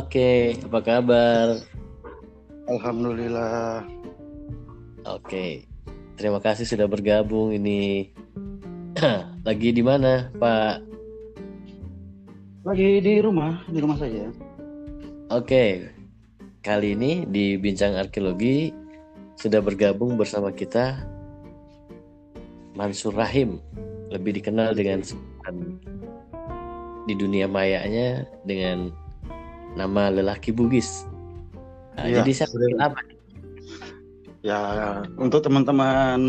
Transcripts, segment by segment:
Oke, apa kabar? Alhamdulillah. Oke, terima kasih sudah bergabung ini. Lagi di mana, Pak? Lagi di rumah, di rumah saja. Oke, kali ini di Bincang Arkeologi sudah bergabung bersama kita Mansur Rahim, lebih dikenal dengan di dunia mayanya dengan nama lelaki Bugis. Nah, Iya, jadi saya betul. apa? Ya, untuk teman-teman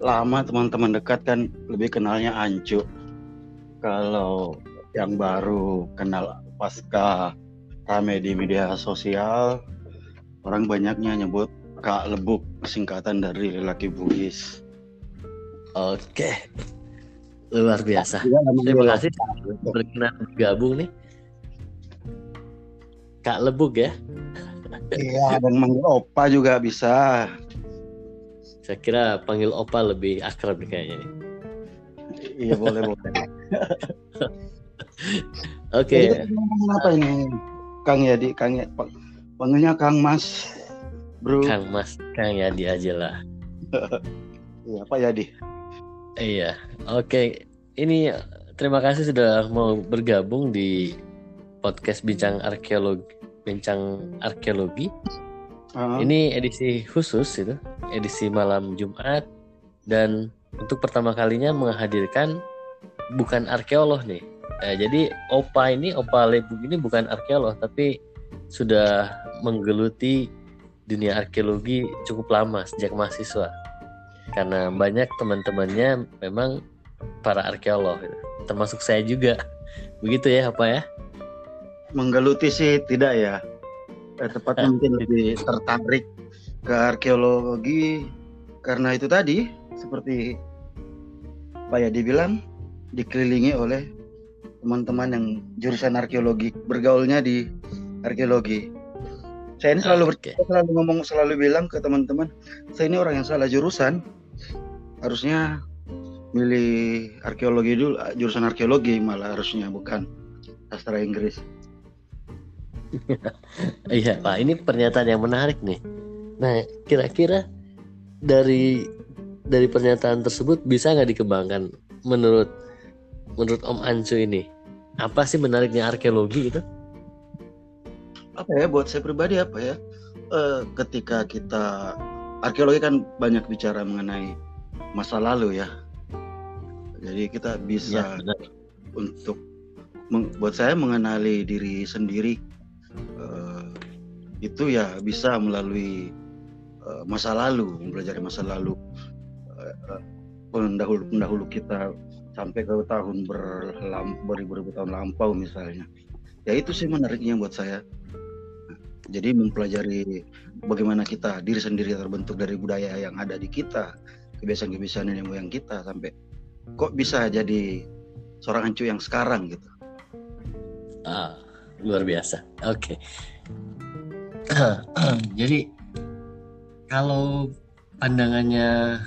lama, teman-teman dekat kan lebih kenalnya Ancu. Kalau yang baru kenal pasca rame di media sosial, orang banyaknya nyebut Kak Lebuk, singkatan dari lelaki Bugis. Oke, luar biasa. Iya, Terima kasih sudah berkenan bergabung nih. Kak Lebuk ya. Iya, dan manggil Opa juga bisa. Saya kira panggil Opa lebih akrab nih kayaknya nih. Iya, boleh, boleh. Oke, ngomongin apa ini? Kang Yadi, Kang Yadi, panggilnya Kang Mas, Bro. Kang Mas, Kang Yadi aja lah. Iya, Pak Yadi. Iya, oke. Ini terima kasih sudah mau bergabung di podcast Bincang Arkeologi. Bincang Arkeologi. Ah, Ini edisi khusus itu, edisi malam Jumat dan untuk pertama kalinya menghadirkan bukan arkeolog nih. Nah, jadi Opa ini, Opa Lebuk ini bukan arkeolog tapi sudah menggeluti dunia arkeologi cukup lama sejak mahasiswa. Karena banyak teman-temannya memang para arkeolog, termasuk saya juga. Begitu ya, apa ya? Menggeluti sih tidak ya. Eh, tepatnya mungkin lebih tertarik ke arkeologi karena itu tadi seperti Pak Yadi bilang dikelilingi oleh teman-teman yang jurusan arkeologi bergaulnya di arkeologi. Saya ini selalu ber- saya selalu ngomong selalu bilang ke teman-teman, saya ini orang yang salah jurusan. Harusnya milih arkeologi dulu, jurusan arkeologi malah harusnya bukan sastra Inggris. Iya, Pak. Ini pernyataan yang menarik nih. Nah, kira-kira dari dari pernyataan tersebut bisa nggak dikembangkan menurut menurut Om Ancu ini? Apa sih menariknya arkeologi itu? Apa ya buat saya pribadi apa ya? Eh, ketika kita arkeologi kan banyak bicara mengenai masa lalu ya. Jadi kita Ya, bisa benar. untuk buat saya mengenali diri sendiri eh, itu ya bisa melalui eh, masa lalu, mempelajari masa lalu eh, pendahulu pendahulu kita sampai ke tahun beribu-ribu tahun lampau misalnya. Ya itu sih menariknya buat saya. Jadi mempelajari bagaimana kita diri sendiri terbentuk dari budaya yang ada di kita, kebiasaan-kebiasaan nenek moyang kita sampai kok bisa jadi seorang ancu yang sekarang gitu. Ah, luar biasa. Oke. Jadi kalau pandangannya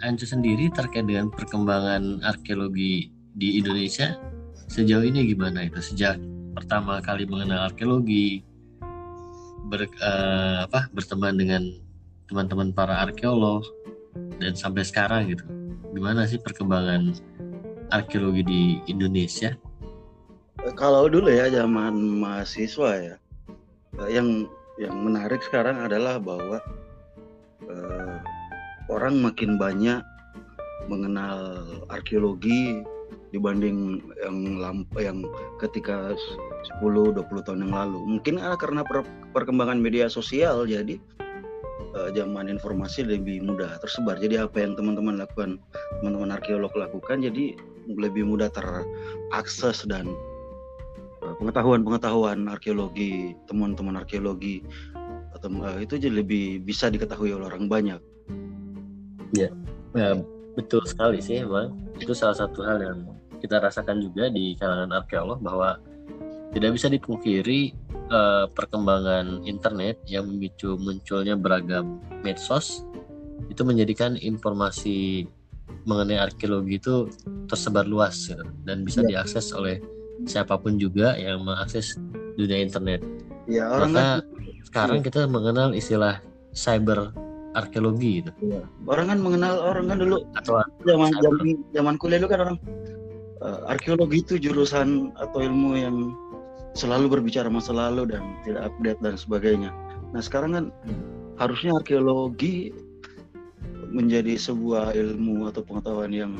Ancu sendiri terkait dengan perkembangan arkeologi di Indonesia sejauh ini gimana itu? Sejak pertama kali mengenal arkeologi, ber, eh, apa, berteman dengan teman-teman para arkeolog dan sampai sekarang gitu. Gimana sih perkembangan arkeologi di Indonesia? Kalau dulu ya zaman mahasiswa ya, eh, yang yang menarik sekarang adalah bahwa eh, orang makin banyak mengenal arkeologi dibanding yang lamp yang ketika 10-20 tahun yang lalu. Mungkin karena per- perkembangan media sosial jadi eh, zaman informasi lebih mudah tersebar. Jadi apa yang teman-teman lakukan, teman-teman arkeolog lakukan jadi lebih mudah terakses dan pengetahuan-pengetahuan arkeologi, temuan-temuan arkeologi atau eh, itu jadi lebih bisa diketahui oleh orang banyak. Ya, betul sekali sih emang. Itu salah satu hal yang kita rasakan juga di kalangan arkeolog bahwa tidak bisa dipungkiri eh, perkembangan internet yang memicu munculnya beragam medsos itu menjadikan informasi mengenai arkeologi itu tersebar luas gitu, dan bisa diakses oleh siapa pun juga yang mengakses dunia internet. Ya orang Maka kan sekarang kita mengenal istilah cyber arkeologi gitu. iya. orang kan mengenal orang kan dulu Atau zaman zaman zaman kuliah dulu kan orang eh, arkeologi itu jurusan atau ilmu yang selalu berbicara masa lalu dan tidak update dan sebagainya. Nah sekarang kan harusnya arkeologi menjadi sebuah ilmu atau pengetahuan yang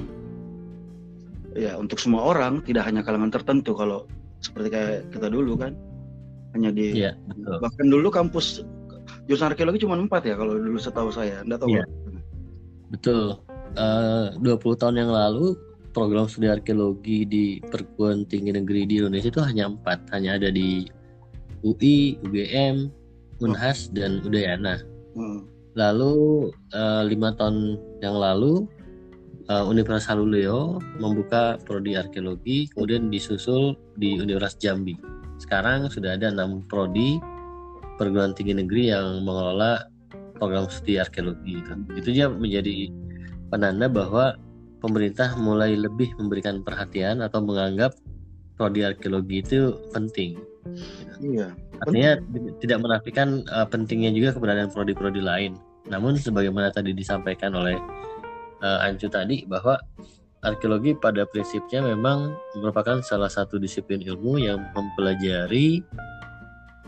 ya untuk semua orang tidak hanya kalangan tertentu kalau seperti kayak kita dulu kan hanya di Iya, betul. bahkan dulu kampus jurusan arkeologi cuma empat ya kalau dulu setahu saya enggak tahu Iya. Betul. Eh, 20 tahun yang lalu program studi arkeologi di perguruan tinggi negeri di Indonesia itu hanya empat, hanya ada di UI, UGM, Unhas dan Udayana. Hmm. Lalu eh, lima tahun yang lalu eh, Universitas Haluleo membuka prodi arkeologi, kemudian disusul di Universitas Jambi. Sekarang sudah ada enam prodi perguruan tinggi negeri yang mengelola program studi arkeologi itu. Itu juga menjadi penanda bahwa pemerintah mulai lebih memberikan perhatian atau menganggap prodi arkeologi itu penting. Iya. Artinya tidak menafikan uh, pentingnya juga keberadaan prodi-prodi lain. Namun sebagaimana tadi disampaikan oleh uh, Ancu tadi bahwa arkeologi pada prinsipnya memang merupakan salah satu disiplin ilmu yang mempelajari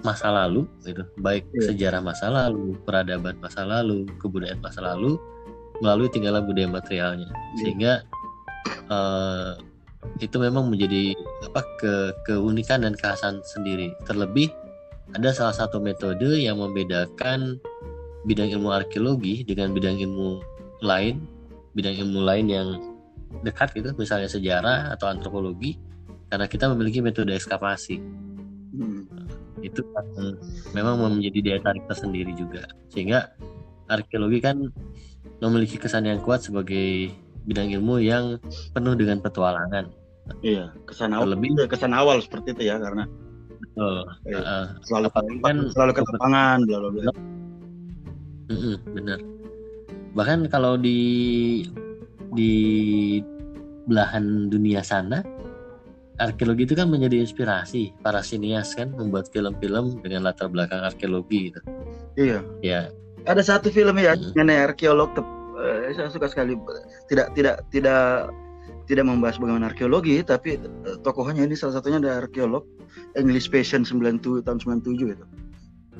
masa lalu gitu, baik Iya. sejarah masa lalu, peradaban masa lalu, kebudayaan masa lalu melalui tinggalan budaya materialnya. Sehingga uh, itu memang menjadi apa ke keunikan dan kekhasan sendiri. Terlebih ada salah satu metode yang membedakan bidang ilmu arkeologi dengan bidang ilmu lain, bidang ilmu lain yang dekat gitu, misalnya sejarah atau antropologi, karena kita memiliki metode ekskavasi. Hmm. Itu kan memang menjadi daya tarik tersendiri juga. Sehingga arkeologi kan memiliki kesan yang kuat sebagai bidang ilmu yang penuh dengan petualangan. Iya, kesan awal Terlebih- kesan awal seperti itu ya karena Betul. Iya. Heeh. selalu kan- selalu ke lapangan bla bla bla. Bener. Bahkan kalau di di belahan dunia sana, arkeologi itu kan menjadi inspirasi para sinias kan membuat film-film dengan latar belakang arkeologi gitu. Iya. Ya, Ada satu film ya Hmm. mengenai arkeolog eh, saya suka sekali tidak tidak tidak tidak membahas bagaimana arkeologi tapi eh, tokohnya ini salah satunya ada arkeolog English Patient 97 tahun 97 itu.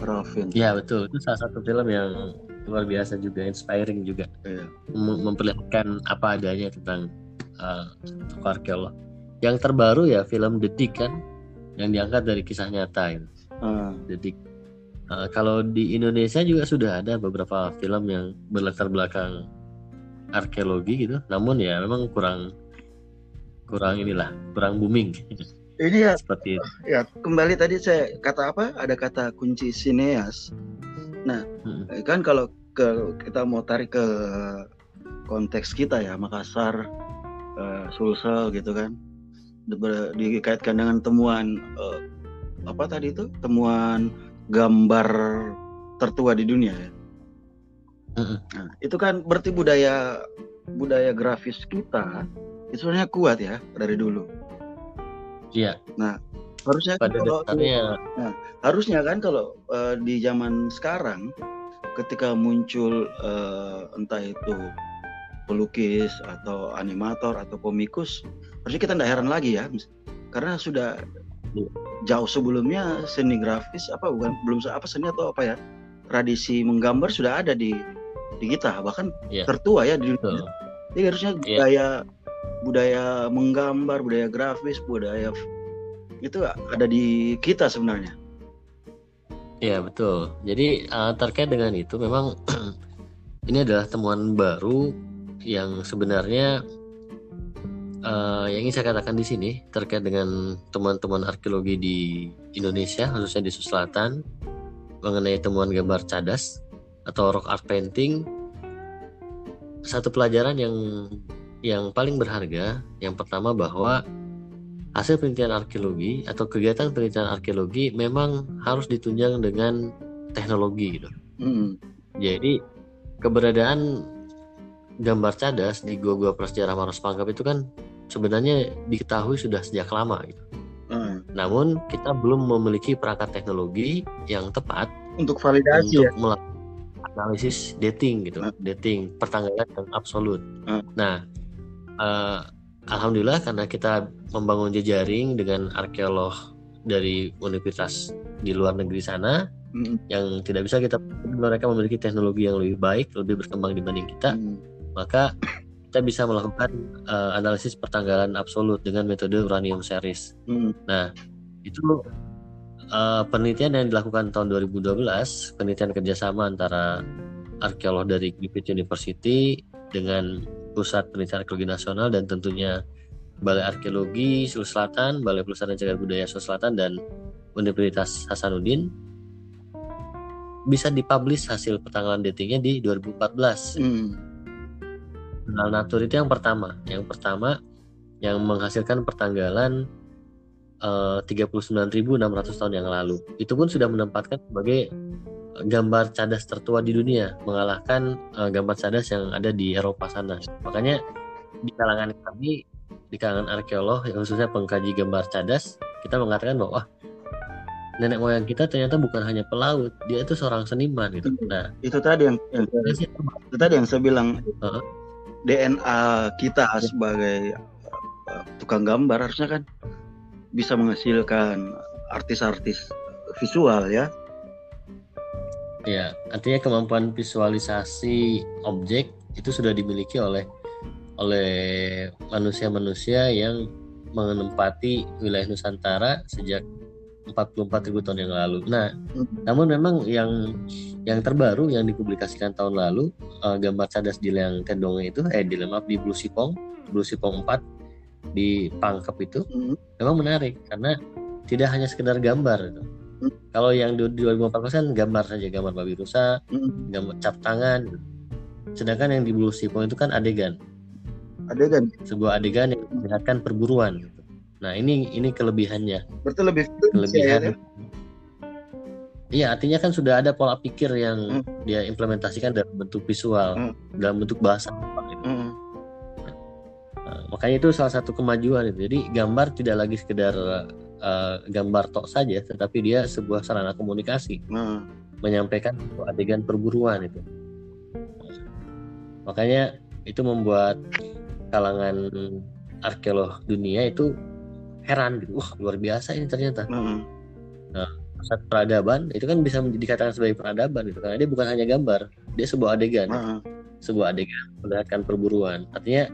Ralphin. ya betul. Itu salah satu film yang luar biasa juga, inspiring juga, Iya. Mem- memperlihatkan apa adanya tentang uh, tokoh arkeolog. Yang terbaru ya film Dig kan, yang diangkat dari kisah nyata gitu. Ah, Jadi uh, kalau di Indonesia juga sudah ada beberapa film yang berlatar belakang arkeologi gitu, namun ya memang kurang kurang inilah kurang booming ini ya seperti itu. ya kembali tadi saya kata apa? Ada kata kunci sineas. Mm. Eh, kan kalau ke kita mau tarik ke konteks kita ya Makassar, eh, Sulsel gitu kan, Di- dikaitkan dengan temuan eh, apa tadi itu temuan gambar tertua di dunia ya. Mm-mm. Nah, itu kan berarti budaya budaya grafis kita itu sebenarnya kuat ya dari dulu. Iya, Harusnya kan pada kalau dasarnya harusnya kan kalau eh, di zaman sekarang ketika muncul eh, entah itu pelukis atau animator atau komikus harusnya kita tidak heran lagi ya karena sudah Iya. jauh sebelumnya seni grafis apa bukan belum apa seni atau apa ya tradisi menggambar sudah ada di di kita bahkan Iya. tertua ya di dunia. Jadi harusnya Iya. budaya budaya menggambar budaya grafis budaya itu ada di kita sebenarnya. Iya betul. Jadi uh, terkait dengan itu memang ini adalah temuan baru yang sebenarnya uh, yang ingin saya katakan di sini terkait dengan temuan-temuan arkeologi di Indonesia khususnya di Sulawesi Selatan mengenai temuan gambar cadas atau rock art painting satu pelajaran yang yang paling berharga yang pertama bahwa hasil penelitian arkeologi atau kegiatan penelitian arkeologi memang harus ditunjang dengan teknologi gitu. Hmm. Jadi keberadaan gambar cadas di gua-gua prasejarah Maros Pangkep itu kan sebenarnya diketahui sudah sejak lama gitu. Ah, namun kita belum memiliki perangkat teknologi yang tepat untuk validasi untuk ya. melakukan analisis dating gitu, Nah. dating pertanggalan yang absolut. Nah. Nah, eh, alhamdulillah karena kita membangun jejaring dengan arkeolog dari universitas di luar negeri sana Mm, yang tidak bisa kita mereka memiliki teknologi yang lebih baik, lebih berkembang dibanding kita, mm, maka kita bisa melakukan eh, analisis pertanggalan absolut dengan metode uranium series. mm, Itu eh, penelitian yang dilakukan tahun 2012, penelitian kerjasama antara arkeolog dari Griffith University dengan Pusat Penelitian Arkeologi Nasional dan tentunya Balai Arkeologi Sulawesi Selatan, Balai Pelestarian Cagar Budaya Sulawesi Selatan dan Universitas Hasanuddin bisa dipublish hasil pertanggalan datingnya di 2014. mm. Jurnal Nature itu yang pertama. Yang pertama yang menghasilkan pertanggalan eh, 39.600 tahun yang lalu. Itu pun sudah menempatkan sebagai gambar cadas tertua di dunia, mengalahkan eh, gambar cadas yang ada di Eropa sana. Makanya di kalangan kami, di kalangan arkeolog, khususnya pengkaji gambar cadas, kita mengatakan bahwa "Wah, nenek moyang kita ternyata bukan hanya pelaut, dia itu seorang seniman gitu. Nah, Itu tadi yang, yang itu tadi yang saya bilang Heeh. DNA kita sebagai uh, tukang gambar harusnya kan bisa menghasilkan artis-artis visual ya. Ya, artinya kemampuan visualisasi objek itu sudah dimiliki oleh oleh manusia-manusia yang menempati wilayah Nusantara sejak 44.000 tahun yang lalu. Nah, namun memang yang yang terbaru yang dipublikasikan tahun lalu eh, gambar cadas di Leang Tendonge itu eh di maaf di Blue Sipong, Blue Sipong 4 di Pangkep itu Mm, memang menarik karena tidak hanya sekedar gambar itu. Hmm. Kalau yang di 2014 kan gambar saja, gambar babi rusa, mm. gambar cap tangan. Sedangkan yang di Blue Sipong itu kan adegan, Ada kan? sebuah adegan yang memperlihatkan perburuan. gitu. Nah ini ini kelebihannya, Berarti lebih ya, kelebihan. ya? Iya artinya kan sudah ada pola pikir yang Hmm. dia implementasikan dalam bentuk visual, Hmm. dalam bentuk bahasa. gitu. Mm, Nah, makanya itu salah satu kemajuan itu. Jadi gambar tidak lagi sekedar eh, gambar tok saja, tetapi dia sebuah sarana komunikasi. nah, menyampaikan adegan perburuan itu. Makanya itu membuat kalangan arkeolog dunia itu heran gitu. Wah, luar biasa ini ternyata. nah, Pusat peradaban itu kan bisa dikatakan sebagai peradaban gitu karena dia bukan hanya gambar, dia sebuah adegan, nah, sebuah adegan memperlihatkan perburuan. Artinya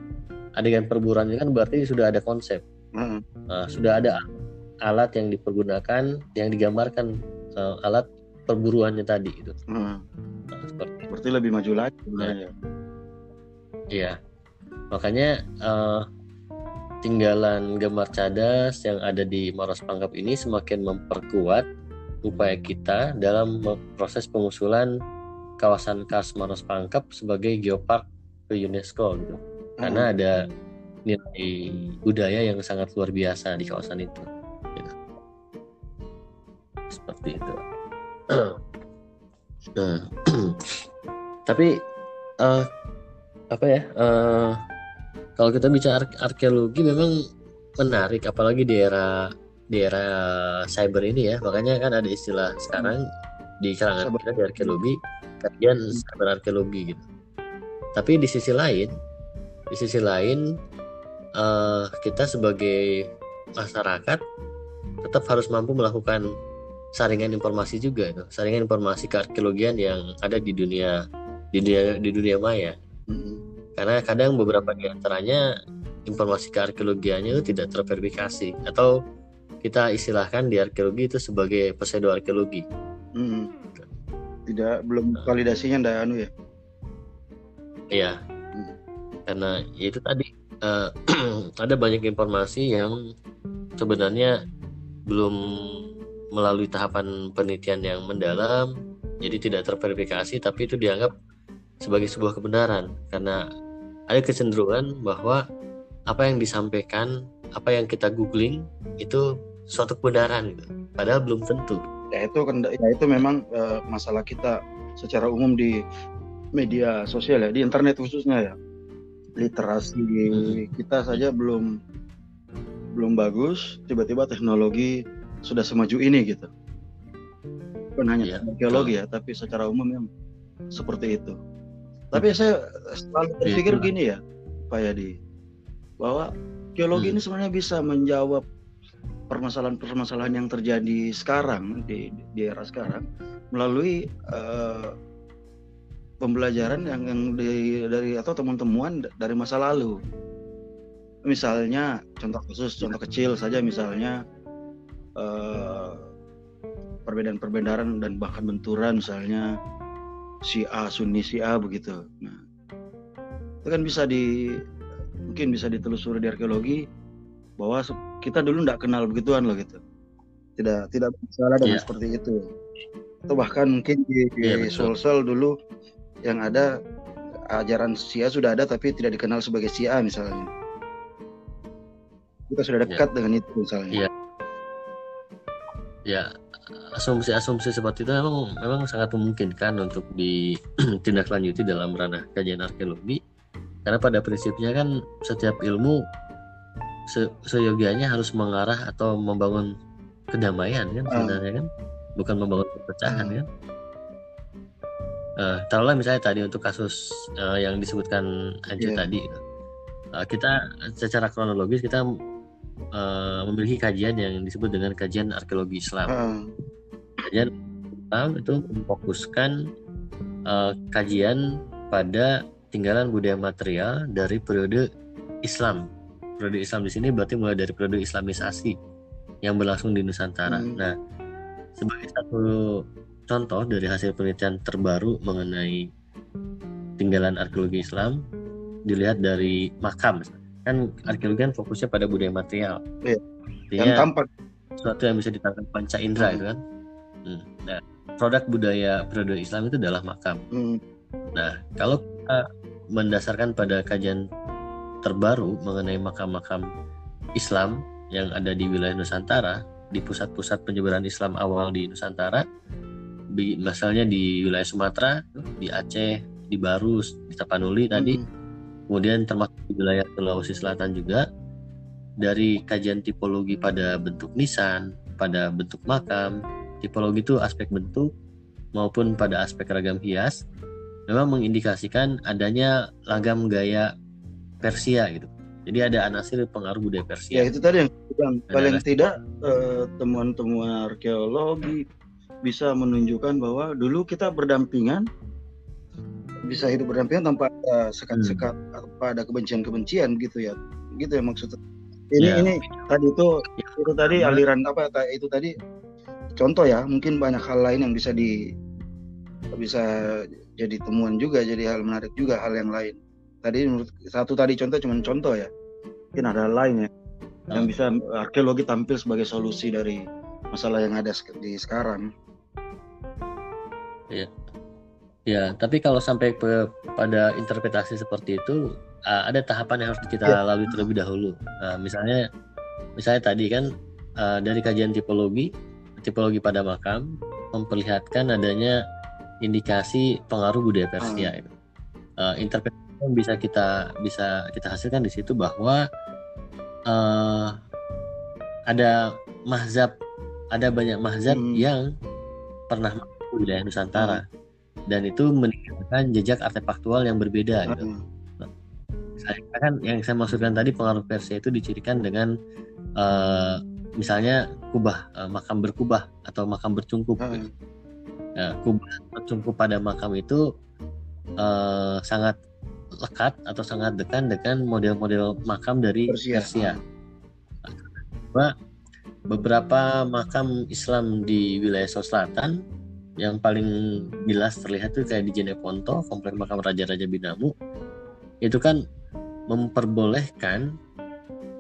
adegan perburuan itu kan berarti sudah ada konsep. nah, Nah, sudah ada alat yang dipergunakan, yang digambarkan eh, alat perburuannya tadi itu. nah. Nah, seperti Berarti lebih maju lagi sebenarnya. Iya, makanya eh, tinggalan gambar cadas yang ada di Maros Pangkep ini semakin memperkuat upaya kita dalam proses pengusulan kawasan Kars Maros Pangkep sebagai geopark ke UNESCO gitu. Karena ada nilai budaya yang sangat luar biasa di kawasan itu. Gitu. Seperti itu. Nah, tapi eh, apa ya eh, kalau kita bicara ar- arkeologi memang menarik apalagi di era di era cyber ini ya. Makanya kan ada istilah sekarang di kalangan kita di arkeologi kajian cyber arkeologi gitu. Tapi di sisi lain di sisi lain eh, kita sebagai masyarakat tetap harus mampu melakukan saringan informasi juga itu saringan informasi kearkeologian yang ada di dunia di dunia di dunia maya Mm, karena kadang beberapa di antaranya informasi kearkeologiannya itu tidak terverifikasi atau kita istilahkan di arkeologi itu sebagai pseudo arkeologi. mm. Tidak belum validasinya ndak anu ya. Iya. Hmm. Karena ya itu tadi eh, ada banyak informasi yang sebenarnya belum melalui tahapan penelitian yang mendalam, jadi tidak terverifikasi tapi itu dianggap sebagai sebuah kebenaran karena ada kecenderungan bahwa apa yang disampaikan, apa yang kita googling itu suatu kebenaran gitu. Padahal belum tentu. Ya itu ya itu memang eh, masalah kita secara umum di media sosial ya, di internet khususnya ya. Literasi Hmm. kita saja belum belum bagus tiba-tiba teknologi sudah semaju ini gitu bukan hanya Iya, arkeologi ya tapi secara umum yang seperti itu tapi saya selalu berpikir Iya. gini ya Pak Yadi bahwa arkeologi Hmm. ini sebenarnya bisa menjawab permasalahan-permasalahan yang terjadi sekarang di, di era sekarang melalui eh, pembelajaran yang yang di- dari atau temuan-temuan dari masa lalu. Misalnya contoh khusus, contoh kecil saja misalnya eh, perbedaan-perbedaan dan bahkan benturan misalnya si A Sunni si A begitu. Nah, itu kan bisa di mungkin bisa ditelusuri di arkeologi bahwa kita dulu tidak kenal begituan loh gitu. Tidak tidak bersalah dengan Iya. seperti itu. Atau bahkan mungkin di, di Iya, betul. Sulsel dulu yang ada ajaran Sia sudah ada tapi tidak dikenal sebagai Sia misalnya. Kita sudah dekat dengan itu misalnya. Iya. ya asumsi-asumsi seperti itu memang memang sangat memungkinkan untuk ditindaklanjuti dalam ranah kajian arkeologi karena pada prinsipnya kan setiap ilmu se seyogianya harus mengarah atau membangun kedamaian kan Ah. sebenarnya kan bukan membangun perpecahan Ah. kan Eh, taruhlah misalnya tadi untuk kasus eh, yang disebutkan Anju Iya. tadi gitu. Eh, kita secara kronologis kita eh, memiliki kajian yang disebut dengan kajian arkeologi Islam Ah, kajian Islam itu memfokuskan eh, kajian pada tinggalan budaya material dari periode Islam. Periode Islam di sini berarti mulai dari periode Islamisasi yang berlangsung di Nusantara. Hmm. Nah, sebagai satu contoh dari hasil penelitian terbaru mengenai tinggalan arkeologi Islam dilihat dari makam. Kan arkeologi kan fokusnya pada budaya material. Iya. Artinya, yang tampak sesuatu yang bisa ditangkap panca indera Hmm. itu kan. Hmm. Nah, produk budaya periode Islam itu adalah makam. hmm, Nah, kalau kita mendasarkan pada kajian terbaru mengenai makam-makam Islam yang ada di wilayah Nusantara, di pusat-pusat penyebaran Islam awal di Nusantara, di, misalnya di wilayah Sumatera, di Aceh, di Barus, di Tapanuli tadi, hmm, kemudian termasuk di wilayah Sulawesi Selatan juga dari kajian tipologi pada bentuk nisan, pada bentuk makam, tipologi itu aspek bentuk maupun pada aspek ragam hias memang mengindikasikan adanya lagam gaya Persia gitu. Jadi ada anasir pengaruh budaya ya Persia. itu tadi yang bilang. Paling ada. tidak eh, temuan-temuan arkeologi bisa menunjukkan bahwa dulu kita berdampingan bisa hidup berdampingan tanpa ada sekat-sekat tanpa ada kebencian-kebencian gitu ya. Gitu ya maksudnya. Ini Ya. ini tadi itu itu tadi Karena- aliran apa kayak itu tadi. Contoh ya mungkin banyak hal lain yang bisa di bisa jadi temuan juga jadi hal menarik juga hal yang lain. Tadi menurut satu tadi contoh cuma contoh ya. Mungkin ada hal lain ya yang Ah. bisa arkeologi tampil sebagai solusi dari masalah yang ada di sekarang Ya, tapi kalau sampai pe- pada interpretasi seperti itu uh, ada tahapan yang harus kita Ya. lalui terlebih dahulu. Uh, misalnya, misalnya tadi kan uh, dari kajian tipologi, tipologi pada makam memperlihatkan adanya indikasi pengaruh budaya Persia. itu. Uh, interpretasi yang bisa kita bisa kita hasilkan di situ bahwa uh, ada mahzab, ada banyak mahzab Hmm. yang pernah wilayah Nusantara dan itu meninggalkan jejak artefaktual yang berbeda gitu. Ah, Saya kan yang saya maksudkan tadi pengaruh Persia itu dicirikan dengan eh, misalnya kubah eh, makam berkubah atau makam bercungkup. ah, gitu. Nah, kubah bercungkup pada makam itu eh, sangat lekat atau sangat dekat dengan model-model makam dari Persia. Persia. Bahwa beberapa makam Islam di wilayah Sulawesi Selatan yang paling jelas terlihat tuh kayak di Jeneponto, komplek makam Raja-Raja Binamu, itu kan memperbolehkan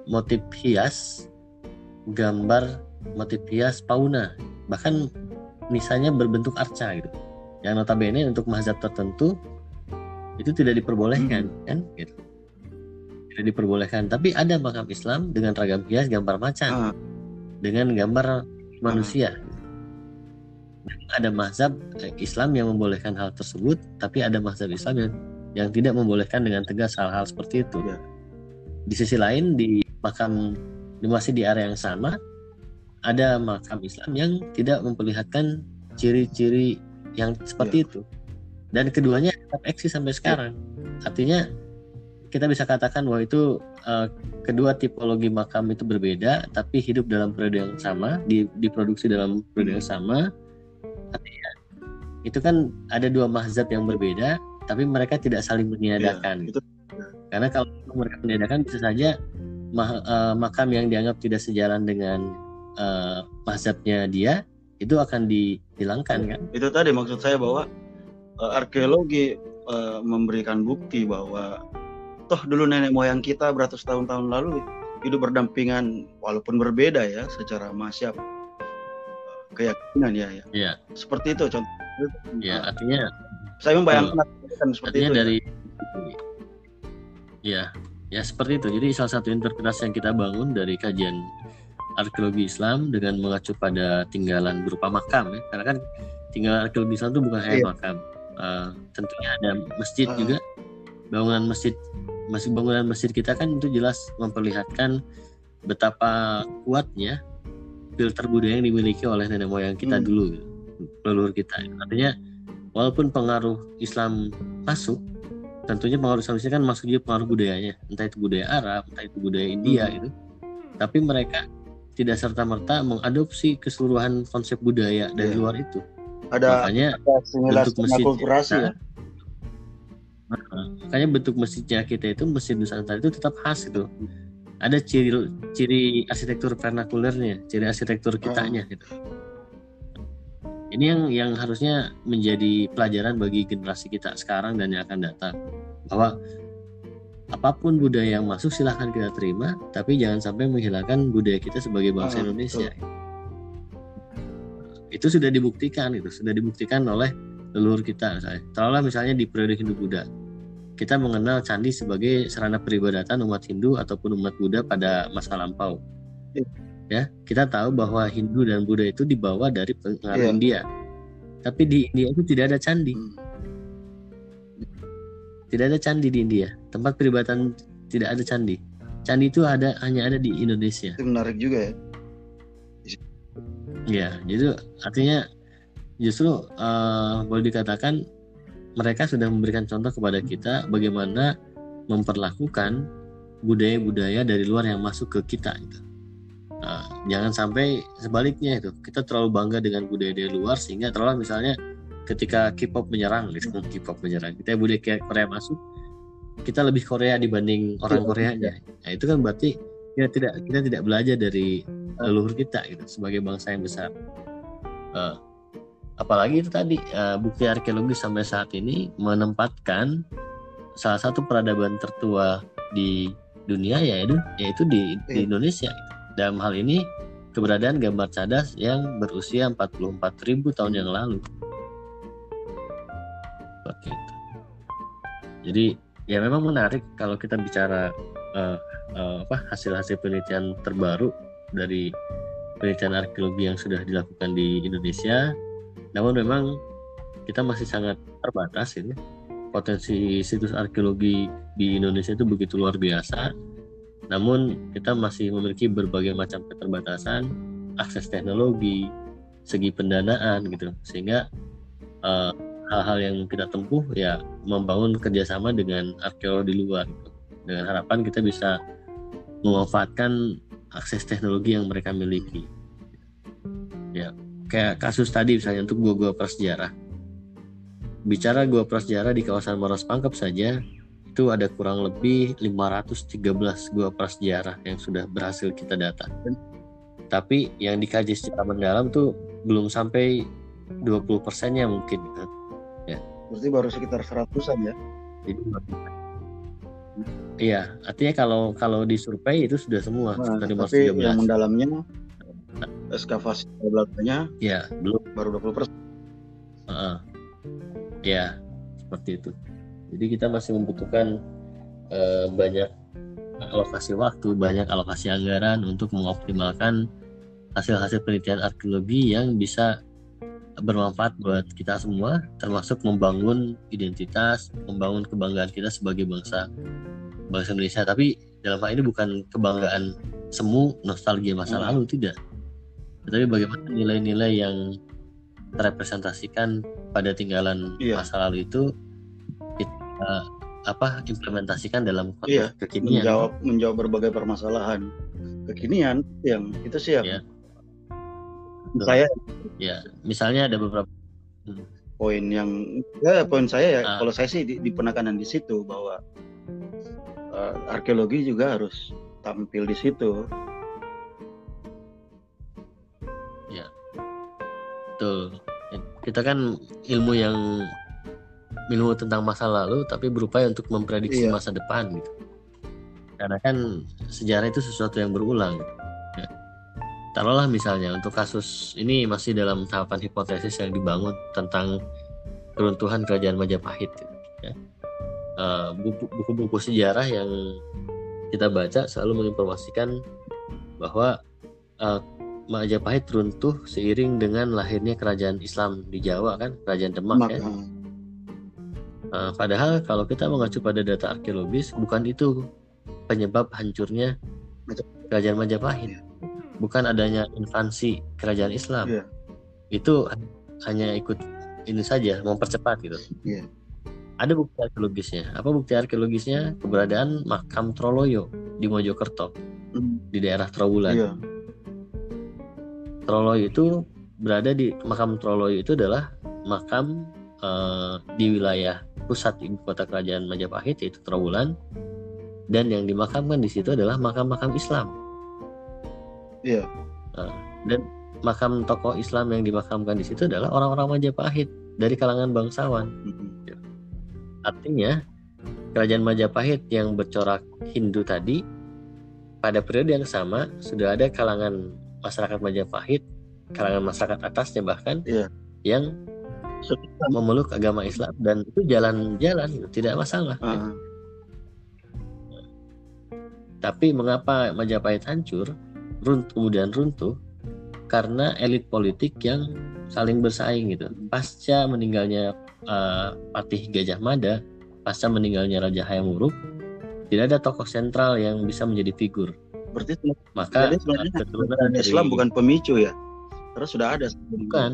motif hias, gambar motif hias fauna, bahkan misalnya berbentuk arca gitu. Yang notabene untuk mazhab tertentu itu tidak diperbolehkan kan? Gitu. Tidak diperbolehkan, tapi ada makam Islam dengan ragam hias gambar macan. Ah, dengan gambar manusia. Ada mazhab eh, Islam yang membolehkan hal tersebut, tapi ada mazhab Islam yang yang tidak membolehkan dengan tegas hal-hal seperti itu. Iya. Di sisi lain di makam masih di area yang sama ada makam Islam yang tidak memperlihatkan ciri-ciri yang seperti ya. itu dan keduanya tetap eksis sampai sekarang artinya kita bisa katakan bahwa itu uh, kedua tipologi makam itu berbeda tapi hidup dalam periode yang sama di, diproduksi dalam periode yang sama artinya itu kan ada dua mazhab yang berbeda tapi mereka tidak saling meniadakan. Ya, itu. karena kalau mereka meniadakan bisa saja ma uh, makam yang dianggap tidak sejalan dengan uh, mazhabnya dia itu akan dihilangkan kan? Itu tadi maksud saya bahwa uh, arkeologi uh, memberikan bukti bahwa toh dulu nenek moyang kita beratus tahun-tahun lalu hidup berdampingan walaupun berbeda ya secara masyab keyakinan ya ya. Iya. Seperti itu contoh. Iya, artinya saya membayangkan kan seperti artinya itu. dari ya. ya seperti itu. Jadi salah satu interpretasi yang kita bangun dari kajian arkeologi Islam dengan mengacu pada tinggalan berupa makam ya. Karena kan tinggalan arkeologi Islam itu bukan hanya iya. makam. Uh, tentunya ada masjid uh. juga bangunan masjid masih bangunan masjid kita kan itu jelas memperlihatkan betapa kuatnya filter budaya yang dimiliki oleh nenek moyang kita hmm. dulu leluhur kita. Artinya walaupun pengaruh Islam masuk tentunya pengaruh Islam kan masuk juga pengaruh budayanya. Entah itu budaya Arab entah itu budaya India hmm. itu tapi mereka tidak serta merta mengadopsi keseluruhan konsep budaya dari yeah. luar itu. Ada makanya ada bentuk masjid ya? Makanya bentuk masjidnya kita itu masjid Nusantara itu tetap khas itu ada ciri ciri arsitektur vernakulernya ciri arsitektur kitanya gitu. Ini yang yang harusnya menjadi pelajaran bagi generasi kita sekarang dan yang akan datang. Bahwa apa pun budaya yang masuk silahkan kita terima tapi jangan sampai menghilangkan budaya kita sebagai bangsa Indonesia. itu sudah dibuktikan itu sudah dibuktikan oleh leluhur kita misalnya. Terolah misalnya di periode Hindu Buddha. Kita mengenal candi sebagai sarana peribadatan umat Hindu ataupun umat Buddha pada masa lampau. Ya, ya kita tahu bahwa Hindu dan Buddha itu dibawa dari pengaruh yeah. India. Tapi di India itu tidak ada candi. Hmm. Tidak ada candi di India. Tempat peribadatan tidak ada candi. Candi itu ada hanya ada di Indonesia. Itu menarik juga ya. Ya, jadi artinya justru uh, boleh dikatakan mereka sudah memberikan contoh kepada kita bagaimana memperlakukan budaya-budaya dari luar yang masuk ke kita itu. Nah, jangan sampai sebaliknya itu kita terlalu bangga dengan budaya dari luar sehingga terlalu misalnya ketika K-pop menyerang, gitu, K-pop menyerang, kita budaya Korea masuk, kita lebih Korea dibanding orang Koreanya. Nah itu kan berarti kita tidak kita tidak belajar dari leluhur kita gitu sebagai bangsa yang besar. Uh, apalagi itu tadi uh, bukti arkeologi sampai saat ini menempatkan salah satu peradaban tertua di dunia yaitu yaitu di, di iya. Indonesia. Dalam hal ini keberadaan gambar cadas yang berusia 44.000 tahun yang lalu. Seperti itu. Jadi ya memang menarik kalau kita bicara uh, uh, apa hasil-hasil penelitian terbaru dari penelitian arkeologi yang sudah dilakukan di Indonesia namun memang kita masih sangat terbatas ini. Potensi situs arkeologi di Indonesia itu begitu luar biasa. Namun kita masih memiliki berbagai macam keterbatasan akses teknologi segi pendanaan gitu. Sehingga eh, hal-hal yang kita tempuh ya membangun kerjasama dengan arkeolog di luar gitu. dengan harapan kita bisa memanfaatkan akses teknologi yang mereka miliki. Ya kayak kasus tadi misalnya untuk gua-gua prasejarah. Bicara gua prasejarah di kawasan Maros Pangkep saja itu ada kurang lebih 513 gua prasejarah yang sudah berhasil kita data. Tapi yang dikaji secara mendalam tuh belum sampai 20 persennya mungkin. Kan ya. Berarti baru sekitar seratusan ya? Jadi Iya, artinya kalau kalau disurvei itu sudah semua nah, tapi yang mendalamnya eskavasi belakangnya ya belum. baru 20 persen. Uh, ya seperti itu. Jadi kita masih membutuhkan uh, banyak alokasi waktu banyak alokasi anggaran untuk mengoptimalkan hasil-hasil penelitian arkeologi yang bisa bermanfaat buat kita semua termasuk membangun identitas membangun kebanggaan kita sebagai bangsa bangsa Indonesia. Tapi dalam hal ini bukan kebanggaan semu nostalgia masa Hmm. lalu tidak tetapi bagaimana nilai-nilai yang terrepresentasikan pada tinggalan Iya. masa lalu itu kita apa implementasikan dalam Iya, konteks kekinian menjawab menjawab berbagai permasalahan kekinian yang itu sih yang Iya. saya ya misalnya ada beberapa poin yang ya poin saya ya Ah. kalau saya sih di, di penekanan di situ bahwa eh, arkeologi juga harus tampil di situ Kita kan ilmu yang ilmu tentang masa lalu tapi berupaya untuk memprediksi Iya. masa depan gitu. Karena kan sejarah itu sesuatu yang berulang. gitu. Ya. Taruhlah misalnya untuk kasus ini masih dalam tahapan hipotesis yang dibangun tentang keruntuhan kerajaan Majapahit. gitu, ya. Buku- Buku-buku sejarah yang kita baca selalu menginformasikan bahwa eh, Majapahit runtuh seiring dengan lahirnya kerajaan Islam di Jawa kan, kerajaan Demak Maka, ya. Uh, padahal kalau kita mengacu pada data arkeologis, bukan itu penyebab hancurnya kerajaan Majapahit. Bukan adanya invasi kerajaan Islam. Iya. Itu hanya ikut ini saja, mempercepat gitu. Iya. Ada bukti arkeologisnya. Apa bukti arkeologisnya? Keberadaan makam Troloyo di Mojokerto, Hmm, di daerah Trowulan. iya Troloy itu berada di makam Troloy itu adalah makam eh, di wilayah pusat ibu kota kerajaan Majapahit yaitu Trowulan dan yang dimakamkan di situ adalah makam-makam Islam. Iya. Dan makam tokoh Islam yang dimakamkan di situ adalah orang-orang Majapahit dari kalangan bangsawan. Hmm, artinya kerajaan Majapahit yang bercorak Hindu tadi pada periode yang sama sudah ada kalangan masyarakat Majapahit kalangan masyarakat atasnya bahkan Iya. yang memeluk agama Islam dan itu jalan-jalan tidak masalah. Ah, Tapi mengapa Majapahit hancur, runtuh kemudian runtuh? Karena elit politik yang saling bersaing gitu. Pasca meninggalnya eh, Patih Gajah Mada, pasca meninggalnya Raja Hayam Wuruk, tidak ada tokoh sentral yang bisa menjadi figur. Berarti Maka sebenarnya keturunan kerajaan dari- Islam bukan pemicu ya karena sudah ada bukan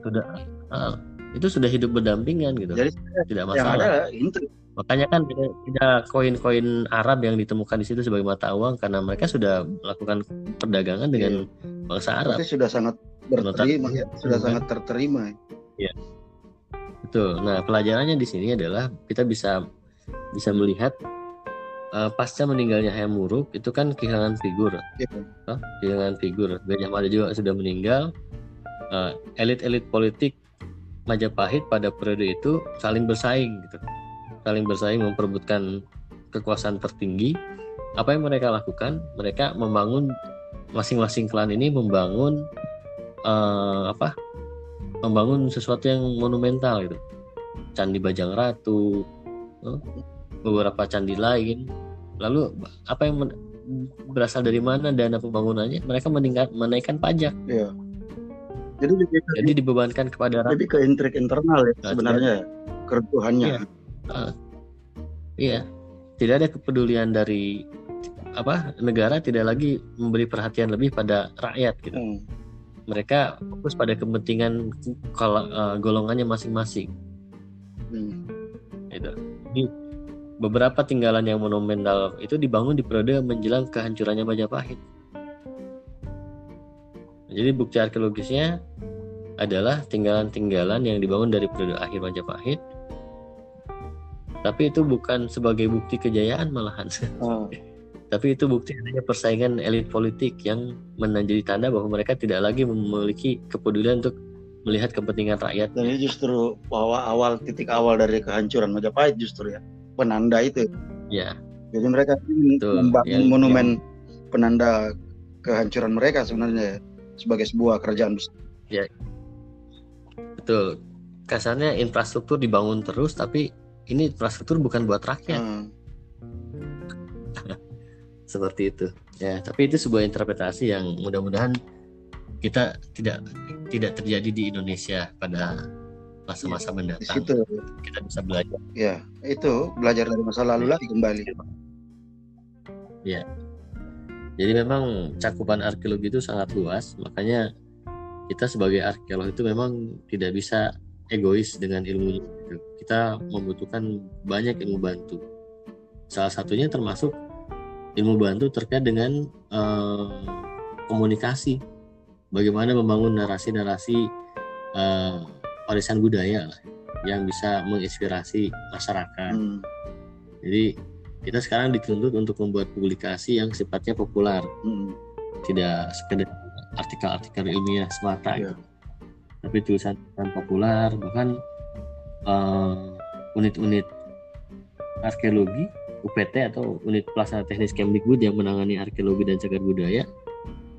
sudah eh, itu sudah hidup berdampingan gitu. Jadi tidak yang masalah. ada intrik Makanya kan tidak koin-koin Arab yang ditemukan di situ sebagai mata uang karena mereka sudah melakukan perdagangan dengan bangsa Arab. berarti sudah sangat berterima ya sudah Hmm. sangat terterima Betul. Nah, pelajarannya di sini adalah kita bisa bisa melihat eh, pasca meninggalnya Hayam Wuruk itu kan kehilangan figur, Iya. Hah? kehilangan figur. Gajah Mada juga sudah meninggal. Eh, Elit-elit politik Majapahit pada periode itu saling bersaing gitu, saling bersaing memperebutkan kekuasaan tertinggi. Apa yang mereka lakukan? Mereka membangun masing-masing klan ini membangun eh, apa? Membangun sesuatu yang monumental gitu. Candi Bajang Ratu, beberapa candi lain. Lalu apa yang men- berasal dari mana dana pembangunannya? Mereka meningkat menaikkan pajak. Iya. Jadi Jadi dibebankan kepada rakyat. lebih ke intrik internal ya Nah, sebenarnya ya, keruntuhannya. Iya. Iya. Tidak ada kepedulian dari apa negara tidak lagi memberi perhatian lebih pada rakyat gitu. Hmm. Mereka fokus pada kepentingan kalau eh, golongannya masing-masing Hmm. Jadi beberapa tinggalan yang monumental itu dibangun di periode menjelang kehancurannya Majapahit. Jadi bukti arkeologisnya adalah tinggalan-tinggalan yang dibangun dari periode akhir Majapahit. Tapi itu bukan sebagai bukti kejayaan malahan. Ah, Tapi itu bukti adanya persaingan elit politik yang menjadi tanda bahwa mereka tidak lagi memiliki kepedulian untuk melihat kepentingan rakyat. ini justru bahwa awal titik awal dari kehancuran Majapahit justru ya penanda itu. Ya, Jadi mereka Betul. membangun Yang- monumen penanda kehancuran mereka sebenarnya ya, sebagai sebuah kerajaan besar. betul. Kasarnya infrastruktur dibangun terus, tapi ini infrastruktur bukan buat rakyat. Ah, seperti itu ya tapi itu sebuah interpretasi yang mudah-mudahan kita tidak tidak terjadi di Indonesia pada masa-masa di mendatang situ kita bisa belajar ya itu belajar dari masa lalu lagi kembali. Jadi memang cakupan arkeologi itu sangat luas, makanya kita sebagai arkeolog itu memang tidak bisa egois dengan ilmunya. Gitu. Kita membutuhkan banyak ilmu bantu. Salah satunya termasuk ilmu bantu terkait dengan uh, komunikasi, bagaimana membangun narasi-narasi uh, warisan budaya lah, yang bisa menginspirasi masyarakat. Hmm. Jadi kita sekarang dituntut untuk membuat publikasi yang sifatnya populer hmm. tidak sekedar artikel-artikel ilmiah semata yeah. gitu. tapi tulisan yang populer bahkan uh, unit-unit arkeologi UPT atau unit pelaksana teknis Kemdikbud yang menangani arkeologi dan cagar budaya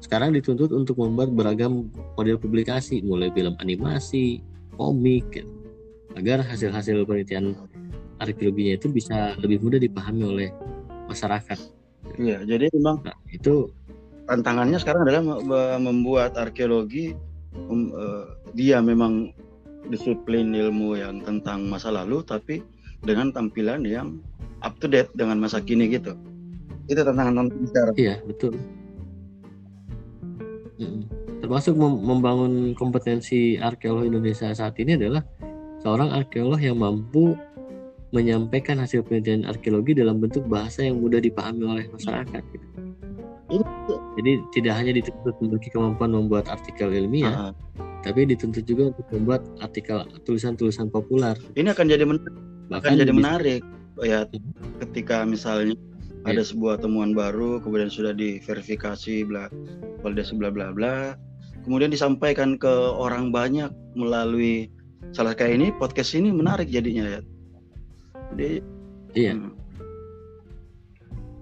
sekarang dituntut untuk membuat beragam model publikasi mulai film animasi komik gitu, agar hasil-hasil penelitian arkeologinya itu bisa lebih mudah dipahami oleh masyarakat. Iya, jadi memang nah, itu tantangannya sekarang adalah membuat arkeologi um, uh, dia memang disiplin ilmu yang tentang masa lalu tapi dengan tampilan yang up to date dengan masa kini gitu. Itu tantangan besar. Iya, betul. Termasuk membangun kompetensi arkeolog Indonesia saat ini adalah seorang arkeolog yang mampu menyampaikan hasil penelitian arkeologi dalam bentuk bahasa yang mudah dipahami oleh masyarakat. Gitu. Jadi tidak hanya dituntut memiliki kemampuan membuat artikel ilmiah, uh -huh. tapi dituntut juga untuk membuat artikel tulisan-tulisan populer. Ini akan jadi menarik. Bahkan akan jadi menarik ya ketika misalnya yeah. ada sebuah temuan baru kemudian sudah diverifikasi bla validasi bla bla bla kemudian disampaikan ke orang banyak melalui salah kayak ini podcast ini menarik jadinya ya jadi iya. Hmm.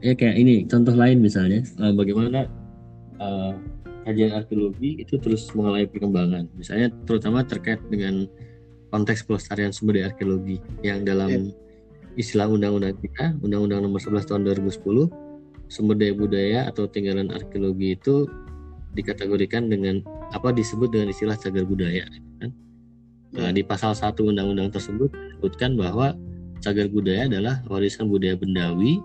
Ya kayak ini contoh lain misalnya uh, bagaimana uh, kajian arkeologi itu terus mengalami perkembangan. Misalnya terutama terkait dengan konteks pelestarian sumber daya arkeologi yang dalam yeah. istilah undang-undang kita, Undang-Undang Nomor 11 Tahun 2010, sumber daya budaya atau tinggalan arkeologi itu dikategorikan dengan apa disebut dengan istilah cagar budaya. Kan? Nah, di pasal 1 undang-undang tersebut disebutkan bahwa cagar budaya adalah warisan budaya bendawi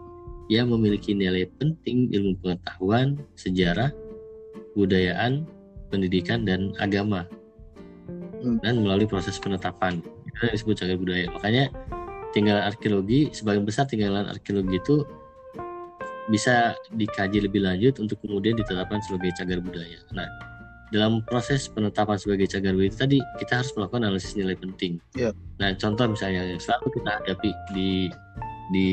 yang memiliki nilai penting ilmu pengetahuan, sejarah, budayaan, pendidikan, dan agama. Hmm. Dan melalui proses penetapan. Itu disebut cagar budaya. Makanya tinggalan arkeologi, sebagian besar tinggalan arkeologi itu bisa dikaji lebih lanjut untuk kemudian ditetapkan sebagai cagar budaya. Nah, dalam proses penetapan sebagai cagar budaya tadi kita harus melakukan analisis nilai penting. Yeah. Nah, contoh misalnya yang selalu kita hadapi di di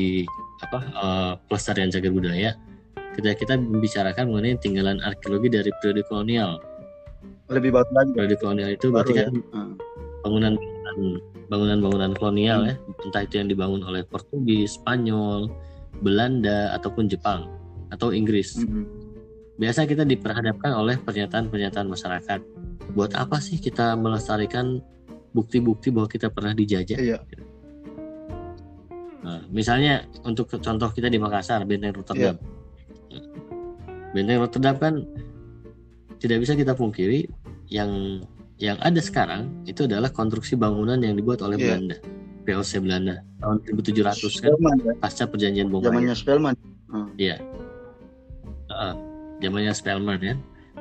apa uh, pelestarian cagar budaya ketika kita membicarakan mengenai tinggalan arkeologi dari periode kolonial. Lebih bagus lagi. Periode kolonial itu berarti ya. kan hmm. bangunan bangunan-bangunan kolonial hmm. ya, entah itu yang dibangun oleh Portugis, Spanyol, Belanda ataupun Jepang atau Inggris. Hmm biasa kita diperhadapkan oleh pernyataan-pernyataan masyarakat. Buat apa sih kita melestarikan bukti-bukti bahwa kita pernah dijajah? Iya. Nah, misalnya untuk contoh kita di Makassar, Benteng Rotterdam. Iya. Benteng Rotterdam kan tidak bisa kita pungkiri yang yang ada sekarang itu adalah konstruksi bangunan yang dibuat oleh iya. Belanda, POC Belanda tahun 1700 kan, ya? pasca perjanjian Bombay. Zamannya Spelman. Iya. Uh, zamannya Spelman ya